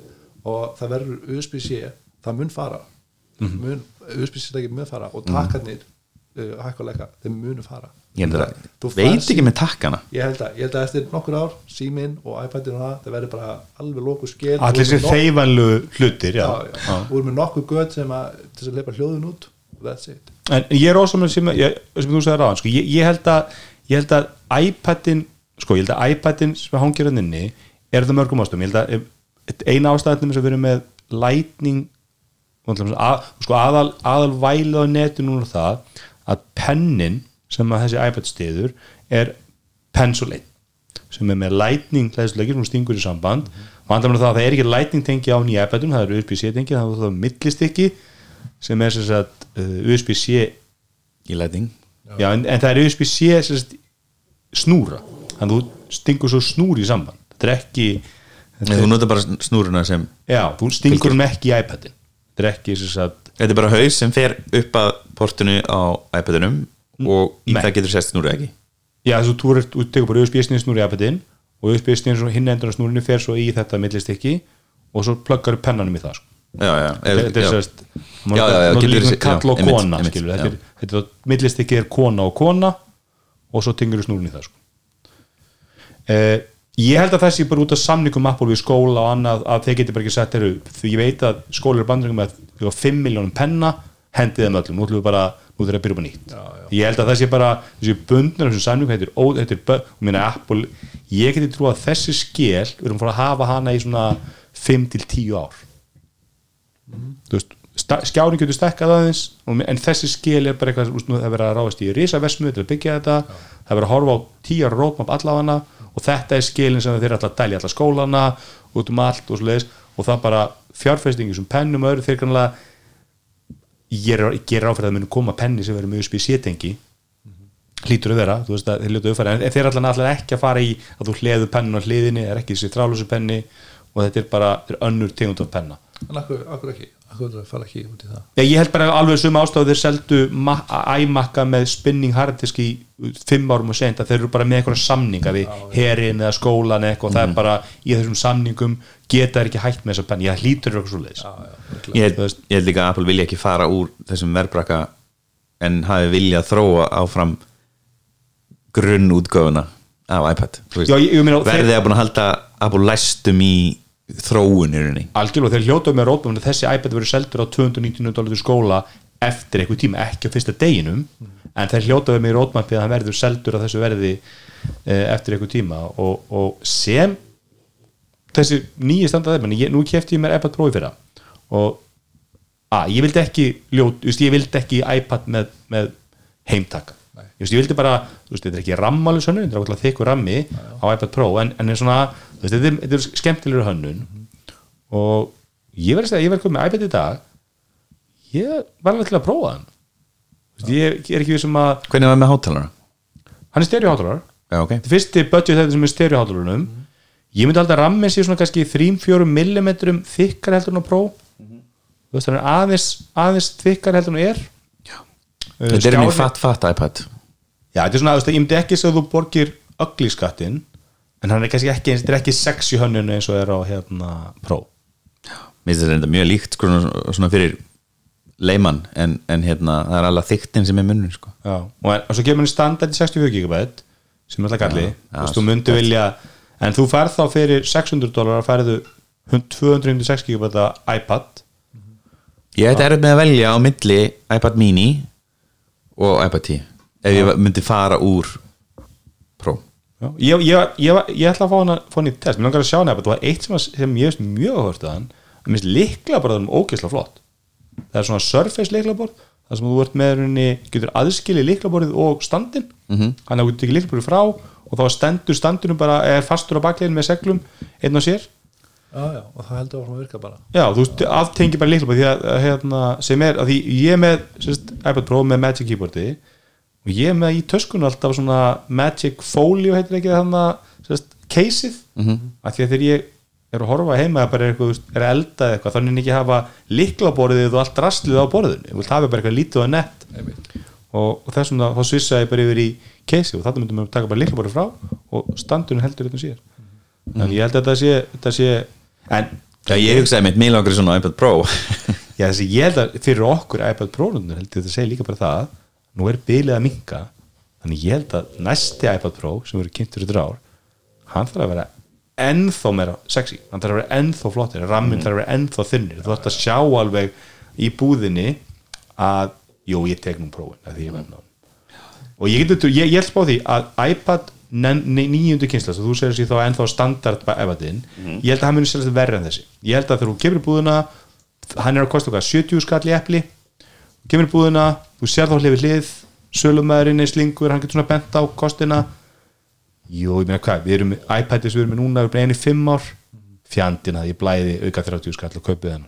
og það verður USB-C, það mun fara. USB-C það ekki mun fara og takkarnir uh, hækkuleika, þeim munu fara. Ég það veit ekki með takkana. Ég held að, ég held að eftir nokkur ár síminn og iPadin og það, það verður bara alveg lóku skil allir þessi þeifanlu hlutir erum með nokkuð göt sem að til þess að leipa hljóðun út. That's it. En ég er ósamlega sem, ég, sem þú sagði ráðan sko, ég, ég held að ég held að iPadin sko, ég held að iPadin sem hangir hann inni er þetta mörgum ástöðum ég held að ef- eina ástæðum sem við erum með lightning að, sko, aðal, aðal væla á netinu núna er það að pennin sem að þessi iPad stiður er 1 sem er með lightning hlæðsleikir sem stingur í samband. Og andar með það að það er ekki lightning tengi á nýja iPadum, það er USB-C tengi það er það millistykki sem er sem sagt uh, USB-C í læting Já, en, en það er USB-C snúra. Þannig að þú stingur svo snúr í samband. Þetta er ekki Nei, Þú notar bara snúruna sem já, þú stingur hún ekki í iPadin þetta er ekki sem sagt Þetta er bara haus sem fer upp að portinu á iPadunum og í Nei. það getur sest snúru ekki já, þú, þú, ert- þú tekur bara USB-C snúr í iPadin og USB-C hinn endur á snúrinu fer svo í þetta millistykki og svo pluggar pennanum í það sko. Já, já, þetta er þessi- kall og kona þetta er, kona og kona og svo tengur snúrinu í það sko. eh, ég held að þessi bara út af samningum Apple við skóla og annað að þeir geti bara ekki sett eru því ég veit að skóla er bandringum með við á 5 miljónum penna hendið þeim öllum, nú ætlum við bara nú við að byrja upp á nýtt. Já, já. ég held að þessi bara, þessi bundnar þessum samningum er, ó, þetta er bö- og minna Apple ég geti trú að þessi skél við erum fara að hafa hana í svona 5 til 10 ár. Þú veist, sta- skjárin getur stekkað aðeins en þessi skil er bara eitthvað það er verið að ráðast í risaversmu til að byggja þetta það er verið að horfa á tíjar rótmap allafana og þetta er skilin sem þeir ætla að dælja alla skólana út um allt og svoleiðis og það bara fjárfestingi sem pennum og öðru þeir kannlega er, er áfært að það muni koma penni sem verður með USB-C tengi hlýtur að vera, þú veist að þeir hljótu uppfæra en þeir allar ekki að fara í að þú hliðu pennun á hliðinni, er ekki þessi þrálusu penni og þetta er bara, er önnur tegund af penna en akkur, akkur ekki, akkur fara ekki út í það? Ég held bara alveg sum ástæðu þeir seldu æmakka með spinning harddisk í fimm árum og sent að þeir eru bara með eitthvað samninga við herin eða skólan eða eitthvað og það er bara í þessum samningum geta þeir ekki hægt með þessa penni, ég hlýtur eitthvað svo leiðis ég, held- ég held líka að Apple vilja ekki fara úr þessum verbraka en hafi viljað þróa áfram grunnútgöfuna af iPad ég- ég verðið að búin að halda Apple læstum í þróuninni algjörlega þeir hljótaðu með rótbúin þessi iPad verður seldur á 299 dólar skóla eftir eitthvað tíma, ekki á fyrsta deginum en þeir hljótaðu með rótmapið að hann verður seldur á þessu verði eh, eftir eitthvað tíma. Og, og sem þessi nýji standað menn ég, nú kefti ég mér iPad Pro í fyrra. Og að, ég vildi ekki ljót, just, ég vildi ekki iPad með, með heimtaka. Just, ég vildi bara, þú veist, þetta er ekki hönnun, þetta er okkur þykkur rammi á iPad Pro en, en er svona, veist, þetta er, þetta er skemmtilegur hönnun og ég verði að segja, ég verði komið með iPad í dag. Ég var alveg til að prófa hann. Veist, ég, er ekki við sem að hvernig var með hátalara? hann er stereoháttarar Já, ok. Þetta fyrsti budget þetta sem er stereoháttalarunum ég myndi alltaf rammin sé svona kannski 3-4 mm þykkar heldur en á Pro. Þú veist, hann er aðeins aðeins þykkar heldur en er Uh, þetta er mjög fatt fatt iPad. Já, þetta er svona, ég myndi ekki að þú borgir ögli skattin en hann er kannski ekki, þetta er ekki sexy hönnun eins og er á hérna Pro. Mér finnst þetta reynda mjög líkt sko, svona, fyrir leimann en, en hérna, það er alveg þyktin sem er munnur sko. Já, og, en, og svo kemur hann í standard í 64 GB sem er alltaf galli. Þú veist, þú myndi vilja en þú færð þá fyrir 600 dólar færðu 256 GB iPad. Ég ætti erfitt með að velja á milli iPad mini og iPad 10 ef ég myndi fara úr Já, ég, ég, ég, ég ætla að fá hann að fá hann í test, mér langar að sjá hann og það er eitt sem, að, sem ég veist mjög hort að hann. Að minnst líkla bara það um ógeðslega flott. Það er svona Surface líklaborð það sem þú ert með rauninni, getur aðskili líklaborðið og standin mm. -hmm. hann getur ekki líklaborðið frá og þá stendur standunum bara, er fastur á baklegin með seglum einn á sér. Já, já, og það heldur að virka bara. Já, þú veist, aftengi bara að hérna, sem er, að því ég er með sérst, iPad Pro með Magic Keyboardi og ég er með í töskunum alltaf svona Magic Folio heitir ekki þannig að caseið, mm -hmm. að því að þegar ég er að horfa heima að bara er, eitthvað, er að elda eða eitthvað, þannig ekki hafa líklaborðið og allt rastlið á borðinu, ég vil hafa bara eitthvað lítið og nett. Og, og þessum þá svissa ég bara yfir í caseið og þetta myndum við taka bara líklaborðið frá og standunum heldur utan sér en ég held að þetta sé, þetta sé en Já, ég hugsaði mitt mjög langar svona iPad Pro. Já, þessi, ég held að fyrir okkur iPad Pro-nundur held ég að þetta segja líka bara það nú er bilið að minka þannig ég held að næsti iPad Pro sem verður kynntur í drár hann þarf að vera ennþá meira sexy, hann þarf að vera ennþá flottir rammin þarf að vera ennþá þunnir þú ætti að sjá alveg í búðinni að, jú, ég tek nú prófin að því ég verð náðum og ég, getur, ég, ég held spá því að iPad nýjundu kynsla, þú segir sér þá ennþá standard iPadin, ég held að hann muni selast verri en þessi, ég held að þegar þú kemur í búðina hann er að kosta okkar 70 skall í epli þú kemur í búðina, þú sér þá hlið við hlið sölumæðurinn er slingur, hann getur svona bent á kostina. Jú, ég meina hvað, við erum iPadis við erum með núna, við erum einu fimm ár. Fjandina, ég blæði auka 30 skall og kaupið hann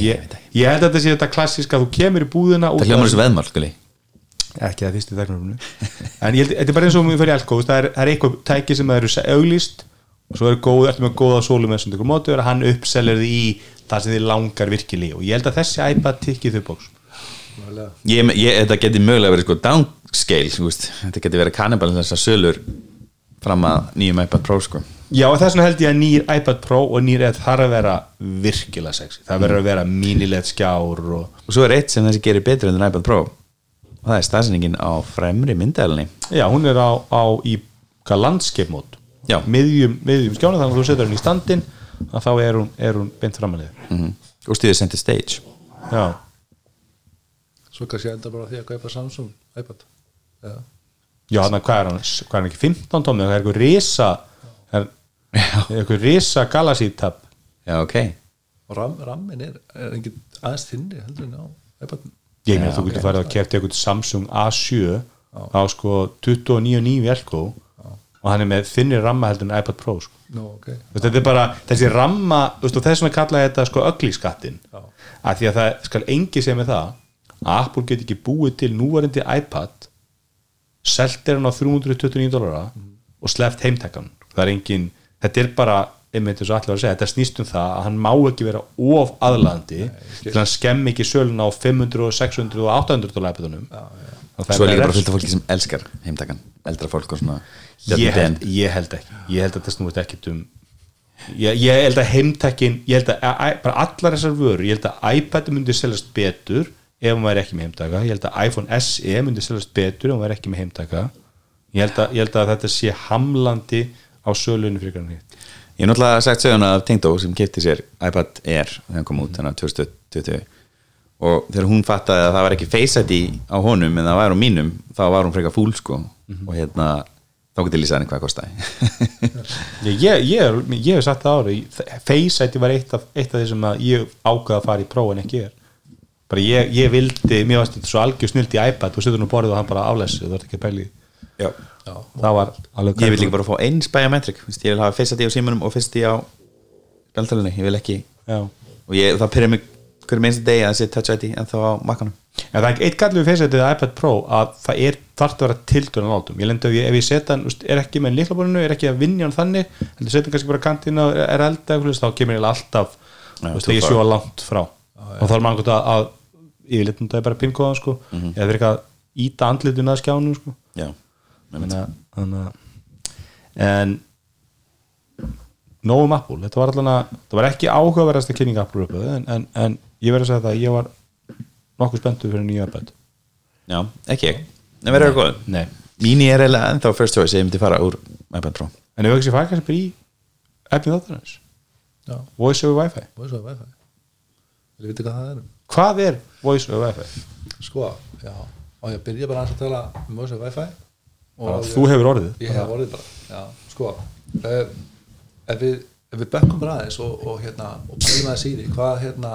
Ég ég, ég held að þetta sé þetta klassiska þú kemur í búðina Það hljómar þessu veðmál, skuli. Ekki það fyrst í þegnarumnu en ég held, þetta er bara eins og við fyrir elko það er, er eitthvað tæki sem eru auglýst og svo er góð, ertu með góða sólu með sem tekur móti og hann uppselur því í það sem þið langar virkilega og ég held að þessi iPad tikki þau bóks ég, ég, Þetta geti mögulega verið sko downscale veist. Þetta geti verið kannibal þessar sölur fram að nýjum iPad Pro sko. Já og þess vegna held ég að nýr iPad Pro og nýr eða þarf að vera virkilega sexy. Það verður að vera mínilegt skjár og Og svo er eitt sem þessi gerir betur en iPad Pro. Og það er staðsendingin á fremri myndælni já, hún er á, á í hvað landscape mót Já. miðjum, miðjum skjána þannig að þú setur hann í standin að þá er hún, er hún beint framanlega mm -hmm. og stýðir center stage. Já svo kannski enda bara því að kaupa Samsung iPad. Já, Já, þannig að hvað er hann, hvað er hann ekki 15 tómið, það er eitthvað risa er, er eitthvað risa Galaxy tab? Já, ok. Og ram, rammin er, er engin aðeins þinni heldur en á iPad ég meina þú getur farið að kefti eitthvað Samsung A7 á sko 29.9 velko og hann er með þinni ramma heldur en iPad Pro sko. Nú, ok. Þú veist, þetta er bara, þessi ramma þú veist, og þess vegna kalla ég þetta sko ögli skattin Já. að því að það skal engi segja með það að Apple get ekki búið til núvarandi iPad selt er hann á 329 dólara og sleppt heimtækan það er engin, þetta er bara einmitt eins og allir var að segja, þetta snýst um það að hann má ekki vera of aðlandi til hann skemm ekki sölun á 500, 600 og 800 dólar iPadunum. Og það Svo er líka bara fullt af fólki sem elskar heimtakan eldra fólk og svona ég held, ég held ekki. Ég held að það snúist ekkit um ég, ég held að heimtækin ég held að, að bara allar þessar vörur ég held að iPad myndi seljast betur ef hún væri ekki með heimtaka ég held að iPhone SE myndi seljast betur ef hún væri ekki með heimtaka. Ég held að, ég held að þetta sé hamlandi á sölunni fyrir hvernig hitt. Ég er náttúrulega sagt söguna af Tengdó sem kefti sér iPad Air þegar hann kom út þannig að 2020 og þegar hún fattaði að það var ekki Face ID á honum en það var á mínum þá var hún frekar fúl sko. Og hérna þá getur lýsað henni hvað það kostaði. Ég, hef sagt það ári Face ID var eitt af, eitt af því sem ég ákvaða að fara í próf en ekki er bara ég, ég vildi, mér varst þetta svo algjör snilt í iPad og setur nú borðið og hann bara aflessi þú ert ekki að Já. það var alveg Ég vil líka bara fá eins Vist, ég vil hafa Face ID á símanum og Face ID á spjaldalunni, ég vil ekki. Já. og ég, það pyrja mig hverju minnst degi að það sé Touch ID en þá á makkanum En það er eitt gallið við ID eða iPad Pro að það er þarf að vera tildur en látum. Ég lendi ef ég, ég setja hann, er ekki með líklaborinu er ekki að vinja hann þannig en það setja kannski bara kantina er elda þá kemur ég alltaf Já, too ég sjóa langt frá. Og þá er maður að, að ég vil eitthvað bara pinkóða sko, Mhm. eða fyrir eitthvað að íta andlitun að skjánu sko. Já, þannig að- að en nógum Apple, þetta var allan að það var ekki áhugaverðasta kynning Apple upplöðu en, en, en ég verð að segja það að ég var nokkuð spenntur fyrir nýja iPad. Já, ekki ég. En verður það góð Nei, Mini er eiginlega ennþá first choice Ég myndi fara úr iPad Pro. En ef ekki sé fækast bara í efnið þáttarins? Já, Voice over Wi-Fi. Voice over wifi. Vil vita hvað það er Hvað er Voice over Wi-Fi? sko, já, og ég byrja bara að tala um voice over wifi? Og Þú hefur orðið ég hef orðið bara, já, sko ef við, ef við bökkum bara aðeins og, og hérna, og byrjum aðeins í því hvað hérna,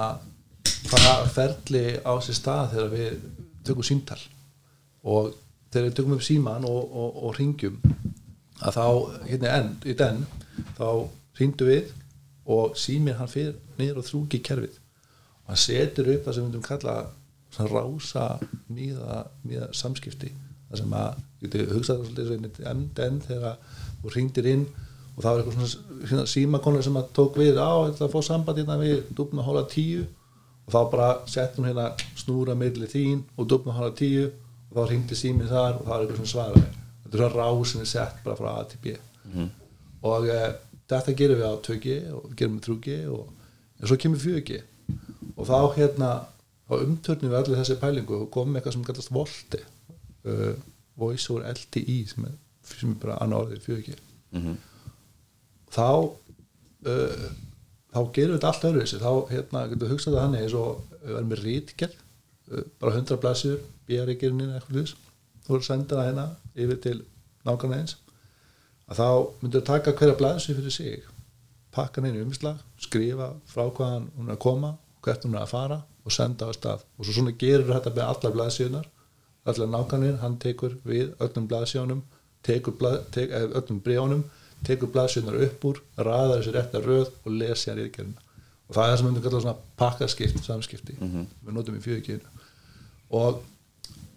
hvað ferli á sér stað þegar við tökum símtal? Og þegar við tökum upp síman og, og, og ringjum að þá, hérna enn, í den þá ringdu við og símir hann fyrir niður og þrúki kerfið og hann setur upp það sem við myndum kalla rása nýða, nýða samskipti. Það sem að, ég geti hugsað það svolítið og MDN þegar þú ringdir inn og það var eitthvað svona, svona símakonur sem að tók við á þetta að fá samband hérna við dúfna hóla tíu. Og þá bara sett hún hérna snúra milli þín og dúfna hóla tíu og þá ringdi síminn þar og það var eitthvað svona svara þetta er svona rás sem er sett bara frá A til B. Og e, þetta gerum við á 2G og gerum við 3G og en svo kemur 4G og þá hérna á umtörnum við allir þessi pælingu og komum eitthvað sem kallast Volte uh, Voice over LTE sem er, sem er bara annar orðið 4G þá uh, þá gerum við þetta allt öðru þá hérna, getum við hugsað það hann eins og við erum með rítgerð uh, bara 100 blæsjur, bíaríkirinn eitthvað þess, þú voru að senda það hérna yfir til nákvæmlega eins. Að þá myndur við taka hverja blæsju fyrir sig pakka í umslag, skrifa frá hvaðan hún er að koma hvert hún er að fara og senda á stað. Og svo svona gerur þetta með allar blæsjunar allar nákvæmlega, hann tekur við öllum blæsjónum tekur blað, tek, eh, öllum brjónum tekur blæsjunar upp úr, raðar þessi rétta röð og lesi hann ríkjörina og það er það sem myndum kalla svona pakkaskipt samskipti, við notum í fjögikinu og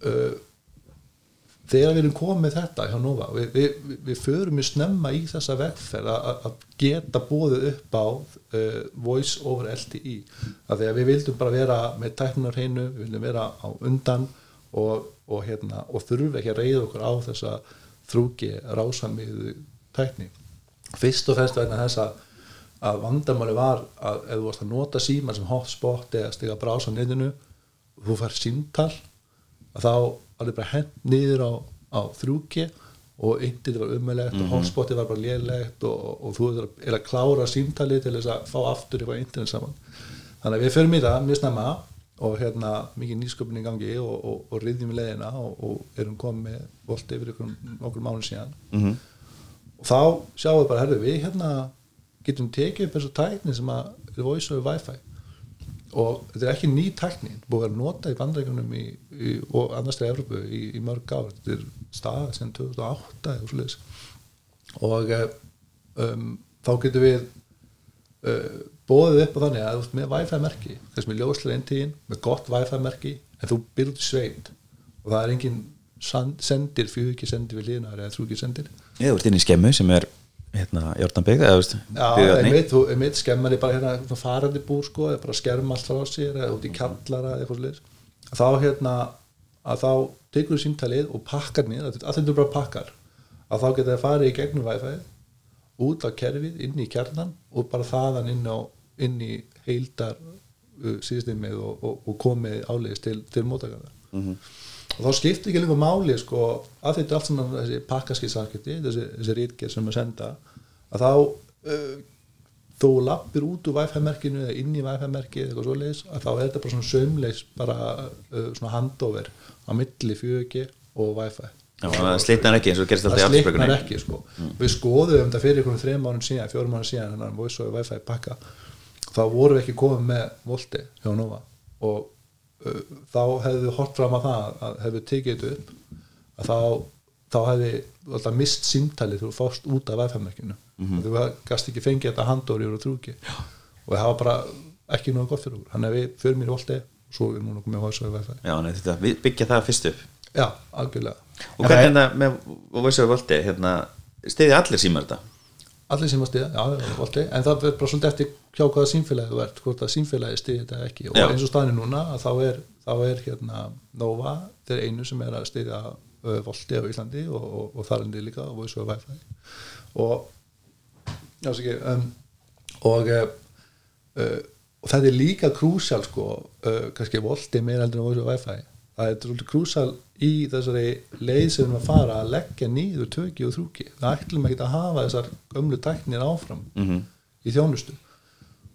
uh, þegar við erum komið þetta hjá Nova, við, við, við, förum í snemma í þessa vegferð að geta bóðið upp á uh, voice over LTE að því að við vildum bara vera með tæknunar hreinu, við vildum vera á undan og, og, hérna, og þurfum ekki að reyða okkur á þessa þrúki rásamiðu tækni. Fyrst og fremst vegna þess að að vandamáli var að ef þú varst að nota síman sem hotspot eða stiga brása á netinu þú fær síntal að þá þið bara hent niður á, á 3G og internetið var ummelegt og hotspotið var bara lélegt og, og þú er að, klára síntalið til þess að fá aftur eitthvað internet saman. Þannig að við förum í það mjög snemma og hérna mikið nýsköpun í gangi og, og, og riðjum í leiðina og, og erum komið með volti yfir nokkur mánu síðan. Mhm. og þá sjáum við bara, herðu við hérna getum tekið upp þessu tækni sem að er voice over wifi og þetta er ekki ný tækni búið að nota í í, og annars til Evropu í, í mörg ár. Þetta er stað sem 2008 eða svoleiðis. Og eh, um, þá getum við uh, bóðið upp á þannig að með wifi merki þess með ljóslega eintíðin, með gott wifi merki en þú byrður sveit. Og það er engin sendir, fjögur ekki sendir við liðnar eða þrjú ekki sendir. Ég þú ert inn í skemmu sem er hérna Jórdan Byggða eða veist Já, einmitt skemmar ég bara hérna farandi búr sko, eða bara skerm allt frá sér eða út í kallara eða eitthvað sliðis þá hérna, að þá tekur þú símtalið og pakkar niður, að þetta er bara pakkar að þá geta það farið í gegnum Wi-Fi út á kerfið, inn í kjarnan og bara þaðan inn, á, inn í heildar uh, síðstimið og, og, og komið áleiðis til, til mótakarna og þá skiptir ekki lengur máli sko, að þetta er allt saman þessi pakkaskiptsamskipti þessi, þessi rítgerð sem að senda að þá uh, þó lappir út úr Wi-Fi-merkinu eða inn í Wi-Fi-merkið eða eitthvað svoleiðis að þá er þetta bara svona sömleis bara uh, svona handover á milli 4G og Wi-Fi. Já, það slitnar ekki eins og gerist alltaf í það slitnar ekki sko. við skoðum þetta fyrir einhvern þreim mánum síðan fjórum mánum síðan þannig að voice over wifi pakka. Þá vorum við ekki komið með volti hjá Nova og þá hefðu hort fram að það að hefðu tekið þetta upp að þá, þá hefði alltaf mist símtalið þú fórst út af wifi-merkinu og þú gast ekki fengið þetta handóri og trúki og það var bara ekki náðu gott fyrir okkur. Að við förum í volti og svo við núna komið Já, nei, þetta, við byggja það fyrst upp. Já, algjörlega. Og hvernig hérna með Voice of Volti hérna, stiði allir símar þetta? Allir sem að stiða, já, volti en það verður bara svolítið eftir hjá hvaða símfélagi þú ert hvort að símfélagi stiði þetta ekki. Og Já. eins og staðinu núna að þá er, þá er hérna Nova, þeir einu sem er að stiðja uh, volti á Íslandi og, og, og þar endur líka og Voice over Wi-Fi. Og Já, svo ekki um, og uh, uh, og þetta er líka krúsjál sko, uh, kannski volti meira heldur en voru Wi-Fi það er svolítið krúsjál í þessari leið sem við erum að fara að leggja nýður töki og þrúki það ætlum ekki að hafa þessar gömlu tæknir áfram -hmm. í þjónustu.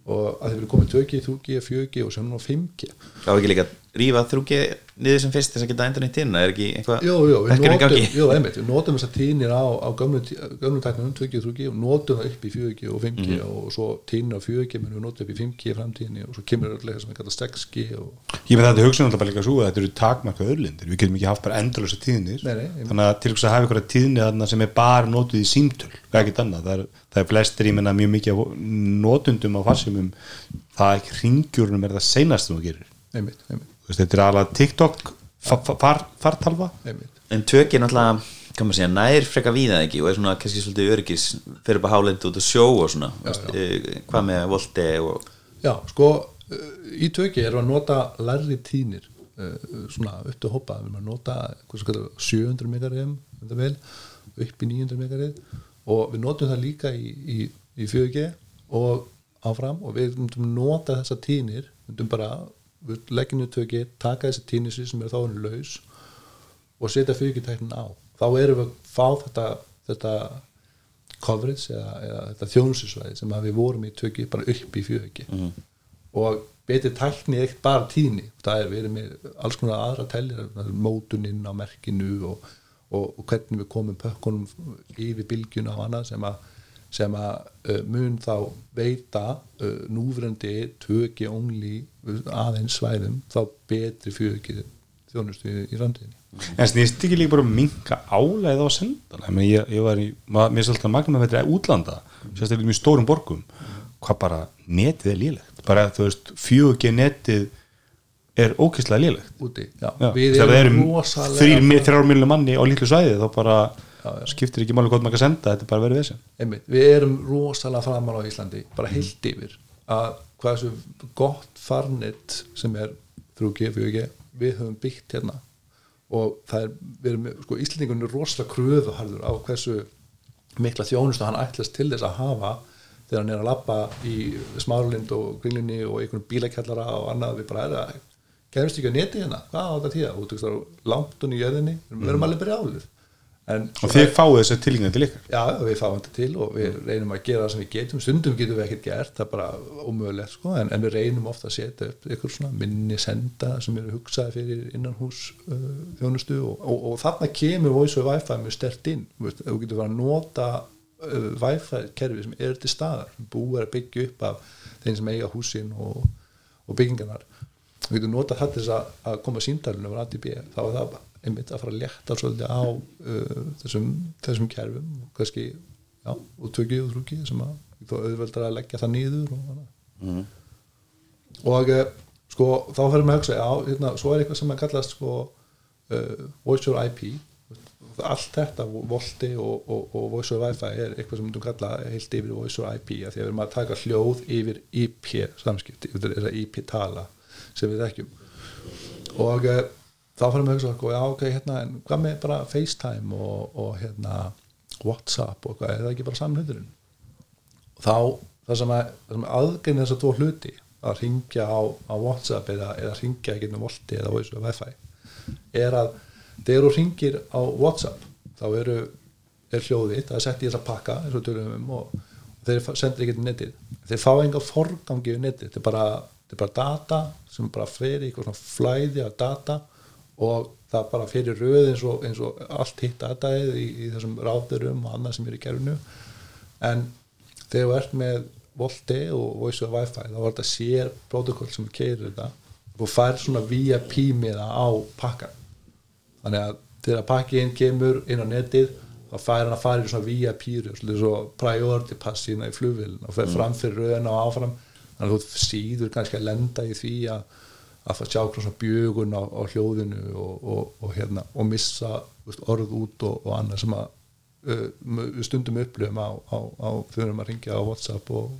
Og að þið verið komið töki, þrúki, fjöki og sem nú 5G þá ekki líka rífa þrúki niður sem fyrst þess að geta endur nýtt inn er ekki eitthvað Jú, jú, við notum, gangi? jú, einmitt, við notum þessar tínir á, á gömlu, gömlu tæknum 2G og 3G og notum það upp í 4G og 5G Mhm. og svo tínir á 4G menn við notum upp í 5G í framtíðinni og svo kemur öll sem við kalla 6G og Ég með þetta hugsun alltaf bara líka svo að þetta eru takmarkað örlindir, við getum ekki haft bara endurlösa tíðnir. Nei, nei, þannig að til þess að hafa einhverja tíðni þarna sem er bara notuð í símtöl, það er ekkert annað. Það er, það er flestir, ég menna mjög mikið notundum á farsimum það er ekki ringjurnum er það seinast sem þú gerir. Einmitt, einmitt, veist, þetta er alveg TikTok fa- fa- far, fartalva en tökir náttúrulega kann maður segja, nær freka víða ekki og er svona kannski svolítið öryggis fyrir bara hálend út að sjó og svona veist, eh, hvað með volti og Já, sko, uh, í tökki erum við að nota lærri tínir uh, svona upp til hópa, við erum að nota kallar 700 megarið þetta vel, upp í 900 megarið og við notum það líka í, í, í 4G og áfram og við myndum nota þessa tínir myndum bara, við leggjum niður tökki taka þessi tínir sem er þá hann laus og setja 4G-tæknin á. Þá erum við að fá þetta, þetta coverage eða, eða þetta þjónusisvæði sem við vorum í tökki bara upp í fjögki mm. og betri tækni eitt bara tíðni. Það er verið með alls konar aðra tellir mótuninn á merkinu og, og, og hvernig við komum pökkunum yfir bylgjuna og annað sem að sem að uh, mun þá veita uh, núfrendi tökki only aðeins svæðum þá betri fjögki þjónustu í, í randiðinni en snýst ekki líka bara um minka áleið á sendana ég, ég, ég var í, mér er svolítið magna með þetta útlanda sérstaklega í mjög stórum borgum hvað bara netið er lélegt. Bara þú veist, 4G netið er ókýrslega lélegt. Úti, já, Já, við erum eru rosalega þrjár miljonum manni á litlu svæði þá bara skiptir ekki máli hvað maður kan senda þetta er bara verið þessi við erum rosalega framan á Íslandi bara heilt yfir að hvað þessu gott farnett sem er 3G, 4G við höfum byggt hérna. Og það er, við erum, sko Íslandingun er rosalega kröfuharður á hversu mikla þjónustu hann ætlast til þess að hafa þegar hann er að labba í smáralind og gringlinni og einhvern bílakjallara og annað. Við bara er að kemst ekki að neti hérna, hvað á þetta tíða þú langt hún í jörðinni, við erum alveg brjálið en og þið fáið þessi tilgjengi til ykkar Já, við fáum þetta til og við reynum að gera það sem við getum. Stundum getum við ekkert gert, það er bara ómögulegt sko, en, en við reynum ofta að setja upp ykkur svona minni senda sem eru hugsaði fyrir innanhús uh, þjónustu og, og, og þarna kemur voice og wifi mjög stert inn. Þú veist, þú getur bara að nota uh, wifi kerfi sem er til staðar búið að byggja upp af þeim sem eiga húsin og, og byggingarnar. Þú getur til þess að, að koma síndalinu á ADB, þá er það einmitt að fara að létta svolítið á uh, þessum, þessum kerfum og kannski, já, og tökji og þrúki sem að þú auðveldar að leggja það nýður og mm. og uh, sko, þá fyrir maður að hugsa já, hérna, svo er eitthvað sem að kallast sko, uh, voice over IP allt þetta, volti og, og, og voice over wifi er eitthvað sem við myndum kalla heilt yfir voice over IP að því að við erum að taka hljóð yfir IP samskipti, yfir þessa IP tala sem við þekkjum. Og uh, þá fyrir maður að hugsa sko, já ok, hérna, hvað með bara FaceTime og, og hérna Whatsapp og hvað, er það ekki bara og þá, það sem að, það sem aðgæðin þess að tvo hluti að ringja á, á Whatsapp eða, eða ringja ekki um volti eða voice over wifi er að þegar þú ringir á Whatsapp þá eru, er hljóðið það er sett í þessa pakka eins og tölum við um og, þeir sendir ekki til netið. Þeir fá enga forgangi við netið þetta er bara data sem bara fer í eitthvað svona flæði af data og það bara fyrir röð eins og, eins og allt hitt dataið í, í þessum ráðurum og annað sem er í kerfinu. En þegar þú ert með volti og voice over wifi þá var þetta sér protokoll sem keirir þetta. Og fær svona VIP miða á pakkan þannig að þegar pakkin kemur inn á netið þá fær hann að fara í svona VIP svona svo priority pass sína í flugvillin og fer fram fyrir röðina og áfram. Þannig að þú síður kannski að lenda í því að að fara að sjá svona bjögun á, á hljóðinu og, og, og, hérna, og missa veist, orð út og, og annað sem að uh, við stundum upplöfum á, á, á þegar að ringja á Whatsapp og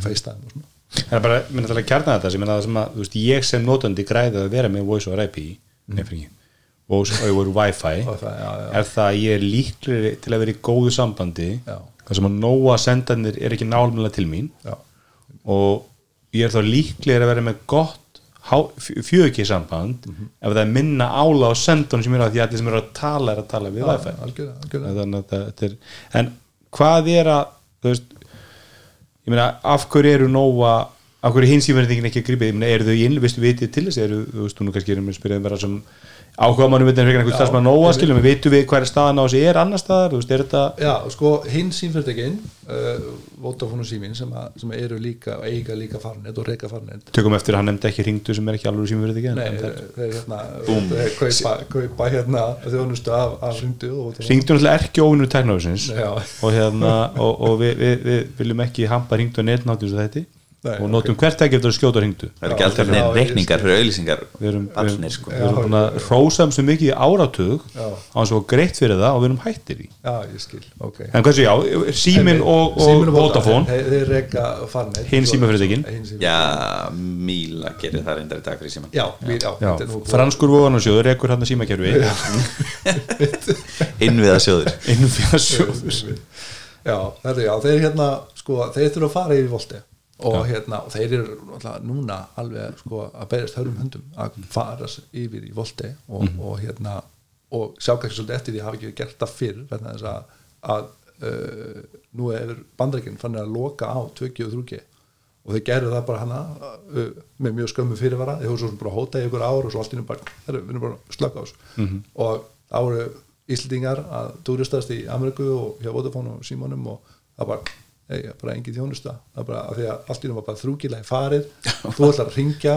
FaceTime og svona. Það er bara, minna það að kjarna þetta sem er það sem að, veist, ég sem notandi græði að vera með voice over IP nefnir ekki, voice over Wi-Fi. Wi-Fi, já, já. er það að ég er líklegri til að vera í góðu sambandi Já. það sem að nóa sendanir er ekki nálumilega til mín. Já, og ég er þá líklegir að vera með gott fjögki samband ef það er minna ála á sendunum sem eru að því allir sem eru að tala er að tala við Wi-Fi. að það- þetta er, en hvað er að þú veist ég meina, af hverju eru nóga af hverju hins í verðingin ekki að grípa ég meina, eru þau inn, veistu vitið til þess? Eru, þú veist, þú nú kannski erum við spyrjaðum vera sem áhuga mannum við einhvern veginn starfsmann nóga skilum, við veitum við er staðan á þessi er annar staðar, þú veist, er þetta Já, sko, hinn símfyrirtækin uh, Vodafone og Símin sem, að- sem eru líka og eiga líka farnett og reyka farnett tökum eftir að hann nefndi ekki ringdu sem er ekki alveg ekki Nei, þeir, hérna þeir kaupa, kaupa hérna þjónustu af, af ringdu og ringdu náttúrulega ekki óvinnur teknofisins Já. og, hérna, og, og við, við, við viljum ekki hampa ringdu og netnáttu þetta Nei, og notum hvert ekki eftir að skjóta ringdu það er ekki alltaf Já, ég reikningar fyrir auðlýsingar við erum, við erum, Allir, sko. við erum búin að hrósa um svo mikið í áratug Já. á hans og greitt fyrir það og við erum hættir í. Já, ég skil, ok. En hversu já, Símin og, Vodafone. Hinn símafyrirtækin. Hinn símafyrirtækin. já, Míla gerir það reyndar í dag fyrir síman Já, já, já, já, þetta er nú búið- franskur voðanarsjóður rekur hann að símakerfi. Innviða sjóður innum fyrir sjóður Já, þetta, já, þeir hérna sko, þeir þurfa að fara yfir volti og hérna, og þeir eru náttúrulega núna alveg sko að berjast hörum höndum að fara s- yfir í volti og, og hérna, og sjá kannski svolítið eftir því að hafa ekki gert það fyrr að, að uh, nú er bandrækinn fann að loka á 2G og 3G og þeir gerðu það bara hana uh, með mjög skömmu fyrirvara. Þeir sem bara að hóta í ykkur ár og svo allt innum bara, bara slöka á þessu. Og þá voru Íslendingar að túristast í Ameríku og hjá Vodafone og Simonum og það bara, ei, bara engin þjónusta. Það er bara af því að allt innum var bara þrúkilega farið. Þú ætlar að ringja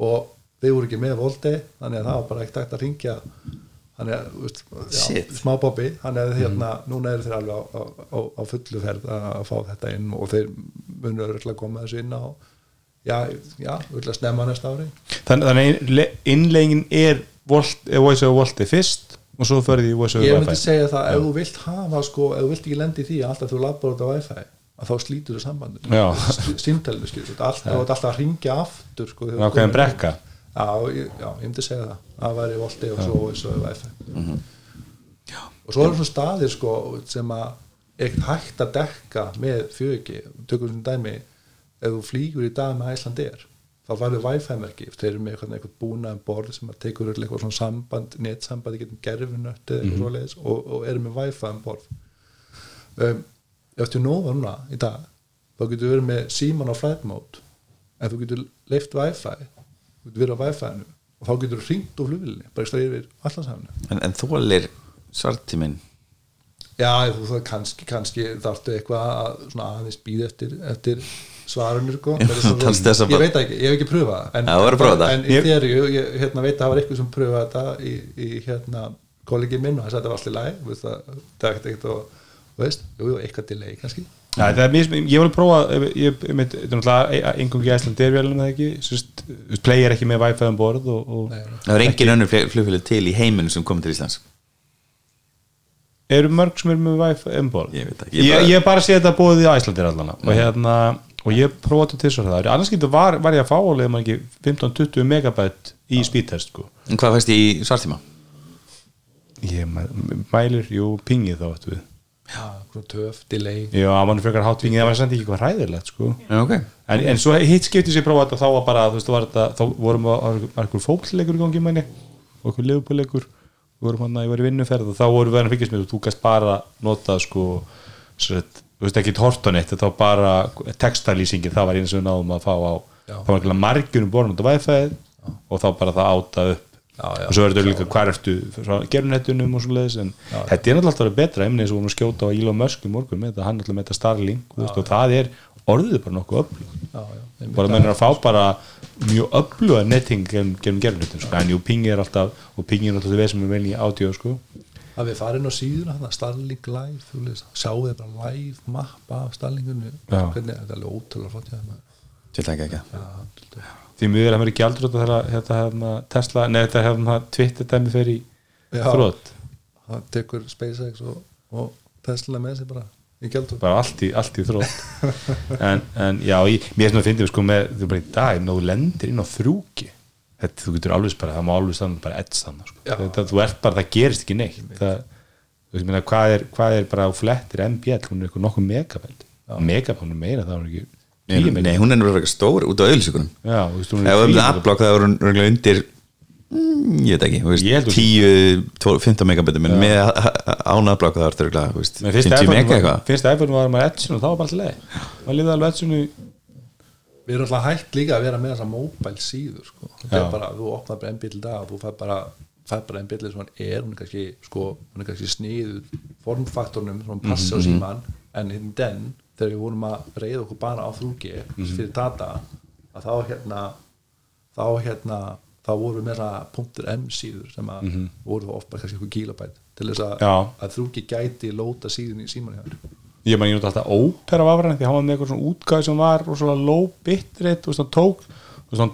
og þeir voru ekki með voldi þannig að það var bara ekkert hægt að ringja þannig að, veist, já, smá bobbi þannig að hérna, núna eru þeir alveg á, á, á, á fullu ferð að fá þetta inn og þeir munur örugglega að koma þessu inn á já, já, örugglega snemma næsta ári. Þann- þannig að innlegin er voice over volti fyrst og svo ferði í voice ég over myndi wifi segja það, ef þú vilt hafa sko, ef þú vilt ekki lendi í því að alltaf þú labbar út á wifi að þá slítur þú sambandinu Já. símtælinu skilur, þú ert alltaf, að ringja aftur sko, ákveðin komin- brekka. Já, ég, já, ég myndi segja það. Það væri volti og svo, svo wifi. Mhm. og svo eru svona staðir sko, sem að er ekkert hægt að dekka með fjögi. Tökum sem dæmi ef þú flýgur í dag með Æslandir þá farið wifi-merki þeir eru með eitthvað, eitthvað búnaðan borð sem að tekur eitthvað svona samband, netsamband getum gerfinött eða eitthvað svoleiðis og, og eru með wifi um borð. Um, ef þú nóða núna í dag þá getur verið með síman á flight mode en þú getur leift wifi þú getur verið á wifi-inu og þá getur þú ringt úr flugvillinni bara ekstra yfir allansafinu en, en þólir svartíminn Já, þú það kannski, kannski þarftu eitthvað að svona aðeins býða eftir, eftir svarunir sko. Það Ég veit ekki, ég hef ekki pröfað það, en, þú það. en í þér, ég, hérna, veit að það var eitthvað sem pröfað þetta í, í hérna kollegi minn og þess að þetta var allir læg það, það er ekkert þú veist, jú, jú, eitthvað delay kannski. Já, það er mjög, ég vil prófa ég, ég, ég mitt, þetta er náttúrulega engungi æsland er vel en það ekki, sérst, play er ekki með wifi um borð og, og Nei, það er engin önnur flugfélag til í heiminu sem komið til Íslands. Eru mörg sem eru með wifi um borð? Ég veit ekki, ég, ég bara- ég bara sé þetta búið í æslandir allan og hérna, og ég prófaði til svo það annars getur var, var ég að fá álega maður ekki 15-20 megabæt í speedtest sko. En hvað fæst í svartíma? ég mæ- mælir, jú, pingið þá töf, delay. Já, mann frekar hátvingið, það var samt ekki eitthvað hræðilegt sko. Já, ok. En, en svo hitt skipti sér prófa þetta þá var bara, þú veist, var þetta, þá vorum við að einhver fókleikur í gangi mæni og einhver leifbúleikur, við vorum hann að ég var í vinnuferð og þá vorum við að fylgjast með og þú gæst bara nota sko sett, þú veist ekki hortonett, þetta var bara textalýsingin, það var eins og við náðum að fá á, Já. það var einhverja margjum borðum út á wifi. Og þá bara það áta upp. Og svo er þetta líka hvar ertu gerunettunum og svo leiðis en þetta er náttúrulega alltaf betra emni eins og við vorum að skjóta á Elon Musk í morgun með þetta, hann náttúrulega með þetta Starlink veist, og það er orðið bara nokkuð öflug Já, já, einmitt. bara mennir að fá bara mjög öfluga netting gerum, gerum gerunettum sko. en jú, pingi er alltaf og pingi er alltaf við sem er vel í ádjó sko. að við farin á síðuna Starlink live þú veist, sjáu þið bara live mappa af Starlingunni Já. hvernig, þetta er alveg ótrúlega flott. Til ekki ekki Já, þetta- því miður að mér ekki aldrei þetta hérna, Tesla, neða þetta hérna Twitter dæmi fyrir í þrótt það tekur SpaceX og, og Tesla með sér bara í gældur bara allt í, allt í þrótt en, en já, ég, mér er svona að sko með, þú bara í dag, ná lendir inn á þrúki þetta, þú getur alveg bara, það má alveg stanna bara ett stanna, sko. Þetta, þú ert bara, það gerist ekki neitt. Það, þú veist, hvað, er, hvað er bara á flettir MBL, hún er eitthvað nokkuð hún er meira, það var ekki Nei, nei, hún er frekar stór út á auðlýsingunum Já, þú veist, hún Ef er við tíu erum adblock það voru röglega undir mm, ég veit ekki, þú veist, þú- 10, 12, 15 megabitum en með án adblock það voru röglega, þú veist, Nei, fyrsta 50 iPhone mega eitthvað. fyrsta iPhone var maður Edson og þá var bara alltaf leið maður liði alveg Edson í við erum alltaf hægt líka að vera með þessa mobile síður sko. Já. er bara, þú opnar bara einn bíl í dag og þú fær bara, fær bara einn bíl sem hann er, hún er kannski, sko, hún er kannski þegar við vorum að breyða okkur bara á 3G fyrir data, að þá hérna þá hérna þá við með það .m síður sem að voru þá oft bara kannski eitthvað kilobæt til þess að, að 3G gæti lóta síðan í síman hjá þér. Ég man ég nota alltaf ópera af afræðan því hann var með eitthvað svona útgáð sem var og svona low bitrate og svona tók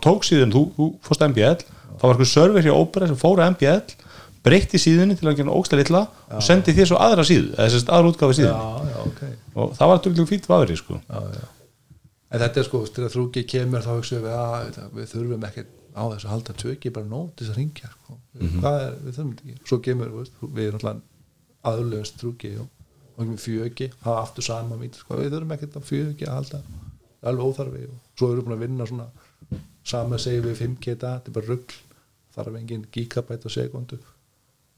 tók síðan, þú, þú fórst MBL þá var eitthvað server hjá ópera sem fór að MBL breytti síðunni til að gera ógsta litla og sendi þér svo aðra síðu eða að aðra útgáfi síðan já, já, ok. Og það var þetta fýtt vafri sko. Já, já. en þetta er sko, til að þrúki kemur þá hugsaum við að við, þurfum ekki á þess að halda tökki bara nót til þess að ringja sko. hvað er, við þurfum ekki. Svo kemur, veist, við alltaf aðlöfust þrúki og, fjöki það er aftur sama mít, sko. við þurfum ekki að fjöki að halda, það alveg óþarfi og svo erum við búin að vinna svona sama segjum við 5G þetta, er bara rugl þarf engin gigabæt á sekundu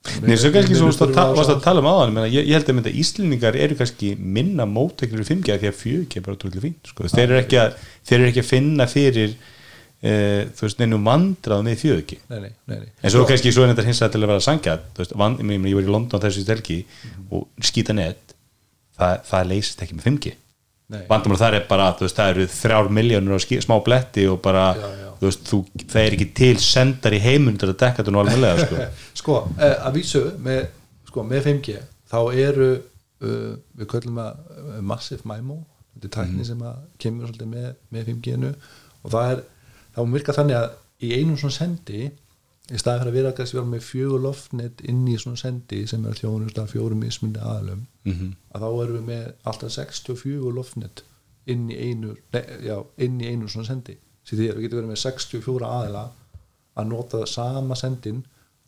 Nei, svo kannski svo varst að, tala um menna, ég, ég held að Íslendingar eru kannski minna mótteklir í 5G því að 4G er bara trúlega fínt sko. þeir, eru ekki að, þeir eru ekki að finna fyrir uh, þú veist, neinu vandrað með 4G nei, nei, nei, nei. en svo kannski svo er þetta hins að til að vera sangjað ég, var í London þessu stelgi og skýta net það, það leysist ekki með 5G Nei. vandamál þar er bara, þú veist, það eru þrjár miljónur á smá bletti og bara Já, já. Þú veist, þú, það er ekki til sendar í heimun til að dekka þetta nú alveg sko. sko, eh, að vísu með, sko, með 5G þá eru uh, við köllum að uh, Massive MIMO þetta er tækni sem að kemur svolítið með, með 5G-nu og það er þá virka þannig að í einum svona sendi í staði fyrir að vera kannski vera með fjögur loftnet inn í svona sendi sem er þjónust af fjórum mismundi aðalum -hmm. að þá erum við með alltaf 64 loftnet inn í einu nei, já, inn í einu svona sendi því að við getum verið með 64 aðila að nota sama sendin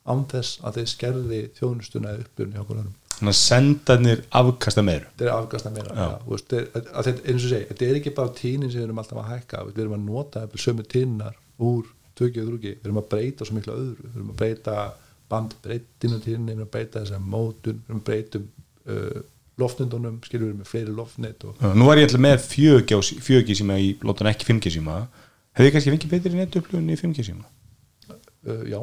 án þess að þeir skerði þjónustuna uppbjörn hjá okkur öðrum. Þannig að sendarnir afkasta meir þetta er afgasta meira já. þú veist, þeir, að þetta, eins og segi, þetta er ekki bara tínin sem við erum alltaf að hækka við erum að nota sömu tínar úr tökja og þrúki, við erum að breyta svo miklu öðru. Við erum að breyta bandbreytinu tínin, við erum að breyta þessar mótun við erum að breytum uh, loftnundunum skilur við með fleiri loftnet og, nú var ég alltaf með 4G, og- 4G síma í lótan ekki 5G síma hefði ég kannski fengið betri netupplöfun í 5G síma? Uh, já,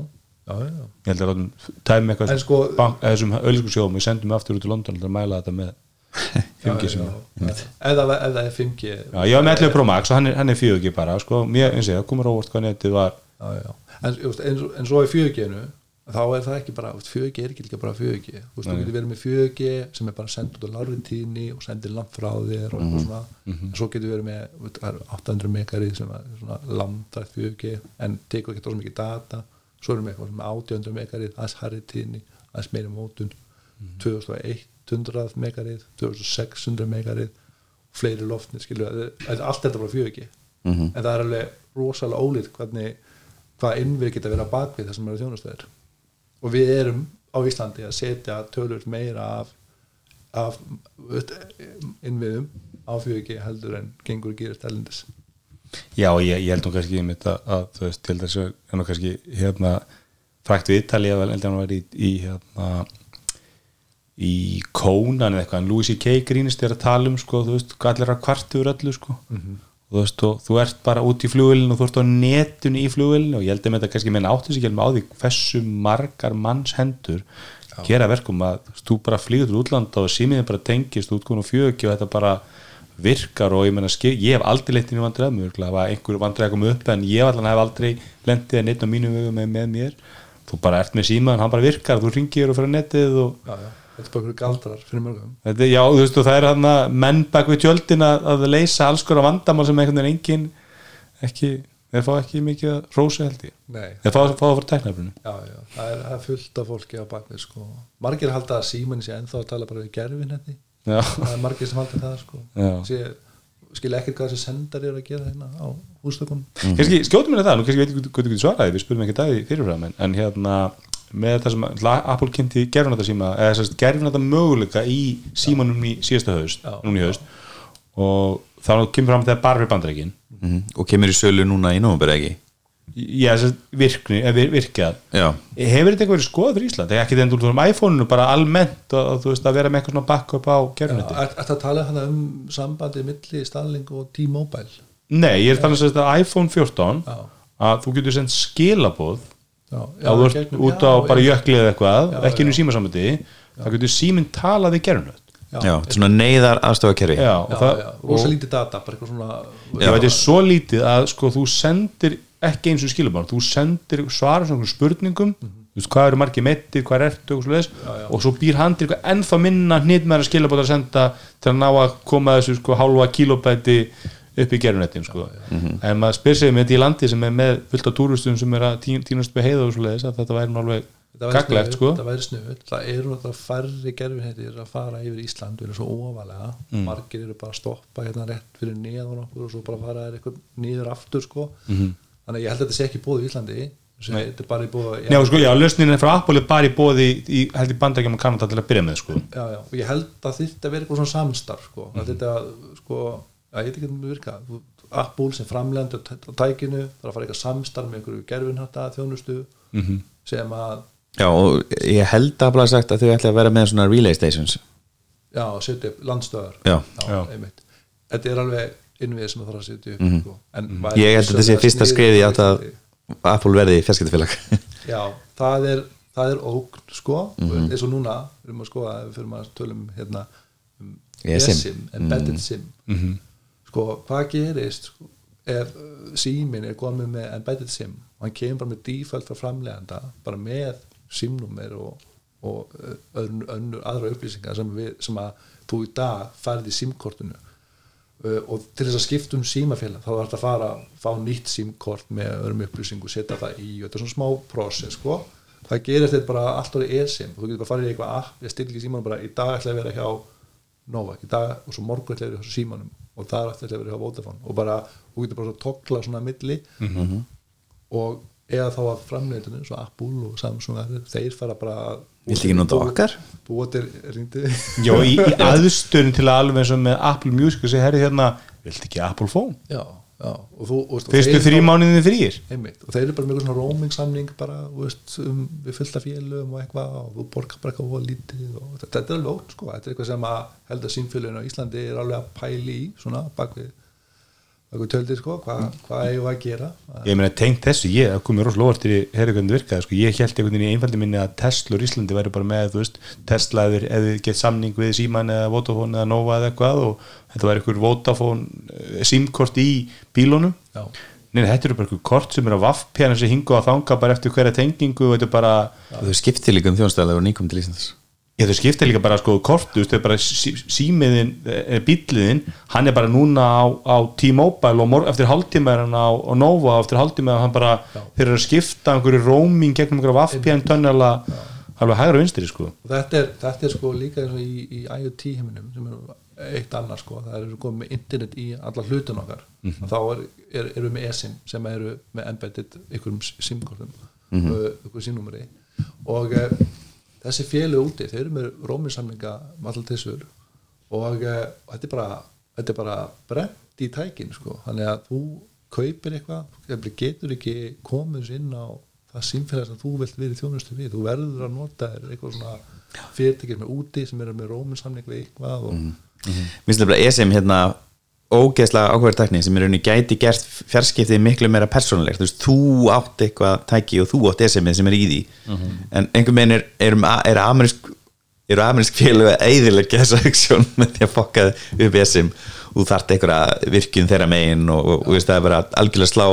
já, já, já. Ég held að látum tæmi eitthvað sko- eða þessum auðlískusjóðum við sendum aftur út í London til að mæla þetta með 5G síma já, já. ef það er 5G Já, ég var með 11 Pro Max og hann er, er 4G bara sko, mér, eins og ég, það komur óvart hvað netið var. Já, já. En, veist, en, en svo í 4G-nu þá er það ekki bara, 4G er ekki líka bara 4G þú veist, þú getur verið með 4G sem er bara sendt út á lári tíðni og sendir lamp frá þér og eitthvað svona. En svo getur verið með, eru 800 megarið sem er svona lamdrætt 4G en tekur ekki svo mikið data. Svo erum við eitthvað sem er 800 megarið aðeins harri tíðni, aðeins meiri mótun. 2100 megarið 2600 megarið fleiri loftni, við allt þetta bara 4G en það er alveg rosalega ólít hvernig hvað innvið geta verið á bakvið það sem eru þjónustöður og við erum á Íslandi að setja tölur meira af, af innviðum á 4G heldur en gengur gerist ellendis Já, ég, ég held nú kannski um þetta að þú veist, til þessu er nú kannski hérna frækt við Ítali að held að var í, í hérna í Kónan eða eitthvað en Louis C.K. grínist er að tala um sko, þú veist, allir að kvartu úr öllu sko og þú veist, og þú ert bara út í flugvélinu og þú ert á netinu í flugvélinu og ég held að þetta kannski meina áttu sig ekki alveg á því hversu margar manns hendur gera verkum að þú bara flýgur til útlanda og símiðin bara tengist útkomin og fjögi og þetta bara virkar og ég meina skil, ég hef aldrei lendið í vandræðum, það var einhver vandræð að koma upp en ég allan hef aldrei lendið að neitt á mínu vegu með, með mér þú bara ert með símaðan, hann bara virkar þú ringir og fyrir netið og já, já. Þetta er bara einhverju galdrar fyrir mörgum. Þetta, já, þú veist, það er hann að menn bak við tjöldin að, að leysa alls konar vandamál sem einhvern veginn engin ekki, þeir fá ekki mikið að rósa held ég, Nei, þeir fá, fá að fara tæknafrinu já, já, það er, það er fullt af fólki á bakvið sko. margir halda að síman sé ennþá að tala bara við gerfin þetta já, það er margir sem halda það sko. Já. Sé, skilja ekkert hvað þessi sendar eru að gera hérna á hústökunum kannski skjótum mér það, nú kannski veit ég hvað þú getur svaraði við spurðum ekki dagi fyrirfram en, en hérna með það sem Apple kynnti gerfinata síma eða þess að gerfinata möguleika í símanum í síðasta haust, Já. núna í haust. Og þá kemur fram þegar bara fyrir bandreikin Mhm. og kemur í sölu núna í nómur ekki? Já, að virkni, virkjað já, hefur þetta eitthvað verið skoðað fyrir Ísland? Ekki þegar þú erum iPhone-unu, bara almennt og, og þú veist að vera með eitthvað svona backup á gerfinati Er þetta að tala hana um sambandi milli Starlink og T-Mobile? Nei, ég er þannig að iPhone 14 Já. að þú getur sendt skilabóð Já, Já, þú ert út já, á bara já, jökli eða eitthvað, Já, ekki inn í já. símasamöndi þá getur síminn talað í gerunöð já, svona neyðar aðstofakerfi Já, og Já, það já, rosa lítið data, bara eitthvað svona Já, þetta er svo lítið að sko þú sendir ekki eins og skilabóð, þú sendir svara svona spurningum þú veist hvað eru margir meittir, hvað er ertu og, svoleiðis, og svo býr hann til eitthvað ennþá minna hnýtt með að skilabóð að senda til að ná að koma þessu sko hálfa kilobæti upp í gerunettin sko. en maður spyr sig með þetta í landi sem er með fullt af túristum sem er að tínast með heiða og svoleiðis að þetta væri alveg gaglegt sko þetta væri snuð það eru náttúrulega færri gerfinheitir að fara yfir Ísland við erum svo óvalega Mm. margir eru bara að stoppa hérna rétt fyrir neðan okkur og svo bara fara eitthvað niður aftur sko Mhm. þannig að ég held að þetta sé ekki búið í Íslandi þetta er bara í búið Já, sko, já, lausnin er frá Apple er bara í bóði í, held í bandrækjum og Kanada til að byrja með sko. já, já, og ég held að þetta verði eitthvað svona samstarf sko, Mhm. að þetta sko, ég veit ekki hvernig þetta virka Apple sem á tækinu þarf að fara eitthvað samstarf með einhverju gerfinhata þjónustu Mhm. sem að já, og ég held að bara sagt að þau ætla að vera með svona relay stations já, setja upp landstöðar Já. Já. einmitt þetta er alveg innvið sem það þarf að setja upp Mhm. sko. en væri ég held að þetta sé fyrsta skriði átt að. Apple verði fjarskiptafélag já, það er, það er ógn sko, Mhm. eins og núna við erum að skoða, ef við fyrir að tölum hérna, um eSIM. embedded Mhm. SIM sko, hvað gerist sko, ef símin er komið með embedded SIM og hann kemur bara með default frá framleganda bara með SIM-númer og, og uh, önnur, önnur aðra upplýsingar sem, við, sem að þú í dag færði í SIM-kortinu uh, og til þess að skipta um símafélag þá þarf þetta að fara fá nýtt símkort með öðrum upplýsingu, setja það í og þetta er svona smá process sko. Það gerist þetta bara allt orðið e-sim þú getur bara farið í eitthvað app, ég stilli í símanum bara í dag ætla að vera hjá Nova í dag og svo morgun ætla að vera hjá símanum og það ætla ég að vera hjá Vodafone og bara, þú getur bara svo tokkla svona milli og eða þá að framleitunum svo Apple og Samsung þeir fara bara að- Viltu ekki nota okkar? búa til Já, í, í aðstöðun til alveg eins og með Apple Music og segja, herri hérna, viltu ekki Apple Phone? já, Fyrstu þrjí mánuðinni einmitt, og þeir eru bara með eitthvað svona roaming samning bara, veist, um, við fullta félum og eitthvað og þú borgar bara eitthvað og lítið og þetta, þetta er ótt, sko, þetta er eitthvað sem að held að símfélaginu á Íslandi er alveg að pæli í svona bakvið bakvið töldi, sko, hvað hva við að gera? Ég meina, tengt þessu, ég, það komið rosalega óvart hvernig þetta virkaði, sko, ég held einhvern veginn í einfaldi minni að Tesla úr Íslandi væri bara með, þú veist, Tesla eða eða gett samning við Síman eða Vodafone eða Nova eða eitthvað og þetta væri einhver Vodafone eh, símkort í bílunum. Já. Nei, þetta eru bara einhver kort sem eru á vaffpjana sem hinga og þanga bara eftir hverja tengingu og þetta er bara, og þau skipti líka um þjónstæðlega og nýkom til Íslands ég þau skipta líka bara sko kortu, þú veist, er bara sí- símiðin eh, bíliðin, hann er bara núna á, á T-Mobile og mor, eftir hálftíma er hann á, á Nova og eftir hálftíma er hann bara, þeir eru að skipta einhverju roaming gegnum einhverju vaffpjana tönnala alveg hægra og vinstri sko. Og þetta er, þetta er sko líka eins og í, í IoT heiminum sem er eitt annars sko, það eru komið með internet í alla hlutin okkar. Mhm. og þá er, er, eru við með eSIM sem eru með embedded ykkurum SIM-kortum mm -hmm. ykkur SIM-númeri. Og uh, þessi fjölu úti, þeir eru með róminsamlinga með allar þessur og uh, þetta er bara þetta er bara brent í tækin sko, þannig að þú kaupir eitthvað, getur ekki komið inn á það símfélag sem þú vilt verið þjónustu við, þú verður að nota eitthvað svona fyrirtækir með úti sem eru með róminsamling við eitthvað og Mér finnst bara ESM hérna ógeðslega ákveður tækni sem er rauninni gæti gert fjarskiptið miklu meira persónulegt. Þú veist, þú átt eitthvað tæki og þú átt ESM-ið sem er í því. En einhvern veginn er, er, er amerísk eru amerísk félög að eiðilegja þessa auksjón með því að fokka upp ESM og þú þarft einhverja virkjun þeirra megin og, og, og veist, það er bara algjörlega slá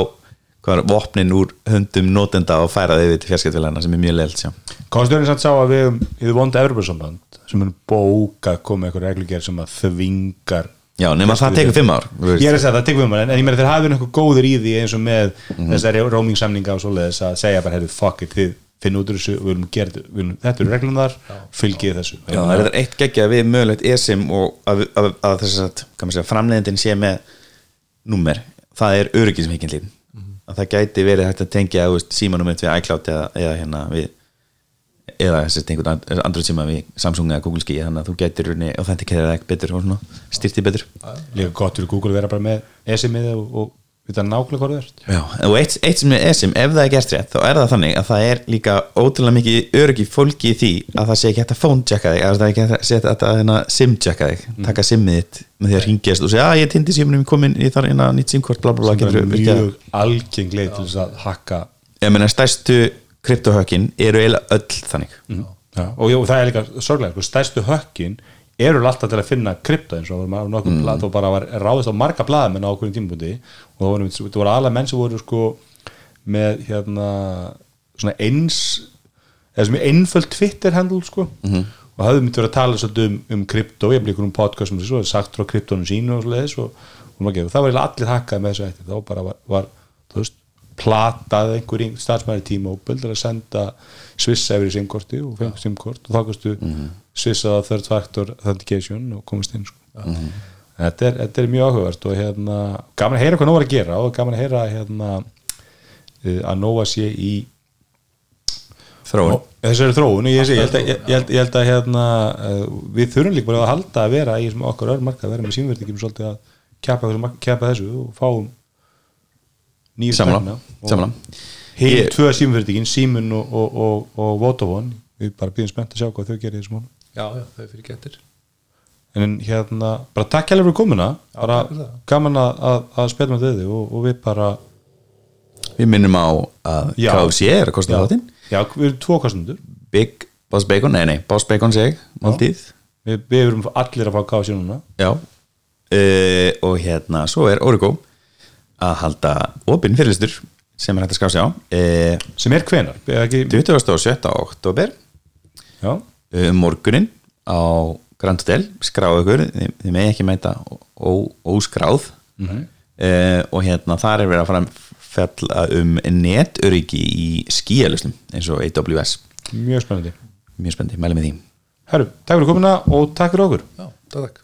hvað er vopnin úr höndum notenda og færa þau við til fjarskiptfélagana sem er mjög leilt sjá. Konsturinn samt sá að við í það vonda Evropasamband sem er bóka koma eitthvað reglugjör sem að þvingar Já, nema það tekur fimm ár. Ég er að segja það, tekur fimm ár en, en ég meina þeir hafi verið eitthvað góður í því eins og með þessari roaming samninga og svoleiðis að segja bara, heyrðu, fuck it, þið finn út úr þessu við viljum gera þetta, þetta eru reglunar fylgið þessu. Já, það er eitt geggja við mögulegt eSIM og að, að, að þess að, framleiðindin sé með númer, það er öryggismikinn lín að það gæti verið hægt að tengja þú veist, símanúmer við iCloud eða, eða hérna við eða einhvern andröð síma við Samsung eða Google Ski þannig að þú getur authenticatað ekki betur og svona styrti betur. Líka gott fyrir Google að vera bara með esimið og, og vita nákvæmlega hvað það er Já, og eitt, eitt sem er esim, ef það er gert rétt þá er það þannig að það er líka ótrúlega mikið öryggi fólki í því að það sé ekki hægt að phone-checka þig, að það ekki hægt að þetta að sim-checka þig, taka simið þitt með því að ringjast og segja að ég tindi simunum komin í þar inn að nýtt simkort, bla bla bla það getur er mjög algeng leið til þess að hakka Ég meina stærstu kryptohökkin eru eiginlega öll þannig. Já, og, jú, það er líka sorglega, sko, stærstu hökkin eru alltaf til að finna krypto eins og var nokkuð mm. blað og bara var ráðist á marga blaðamenn á okkur tímpundi og það voru, voru alveg menn sem voru sko með hérna svona eins eða sem er einföld Twitter handle sko. Mhm. og hafði myndi verið að tala svolítið um, um krypto, ég bleið um podcast sem þessu og sagt frá kryptonum sínu og svoleiðis og, og, og það var allir hakkað með þessu eftir þá bara var, var þú veist platað einhver starfsmæri tíma og böldur að senda svissa yfir í simkorti og fengur simkort og þá kannstu svissaða third factor authentication og komast inn sko. þetta, er, þetta er mjög áhugavert og hérna, gaman að heyra hvað Nóa er að gera og gaman að heyra hérna, uh, að Nóa sé í Þróun. Þessari þróun. Og ég, sé, ég, held að, ég, ég, held, ég held að hérna, uh, við þurfum líka bara að halda að vera í okkar öðrum markað, vera með sínverðingum svolítið að kjapa þessu og fáum samla Hinn Ég- tvö símverðingin, Símun og, og, og, og Vodafone við bara býðum spennt að sjá hvað þau gerir í þessum já, já, þau fyrir getur en hérna, bara takk hérlega fyrir komuna. Bara gaman að, að, að spila með þau og, og við bara Við minnum á að. KFC er að kosta þáttinn. Já, við erum tvo kostendur Big Boss Bacon, nei nei, Boss Bacon seg Máltíð. Við, við erum allir að fá kási núna. Já. Uh, Og hérna, svo er Origo að halda opinn fyrirlistur sem er hægt að ská sig á. Uh, sem er hvenar, er ekki, 27. oktober já, uh, morgunin á Grand Hotel, skráðu ykkur þið, með ekki mæta ó- ó- óskráð uh, og hérna þar er verið að fara að fjalla um netöryggi í skíalusnum eins og AWS mjög spennandi. Mjög spennandi, mæli með því. Herru, takk fyrir komuna og takk fyrir okkur. Já, takk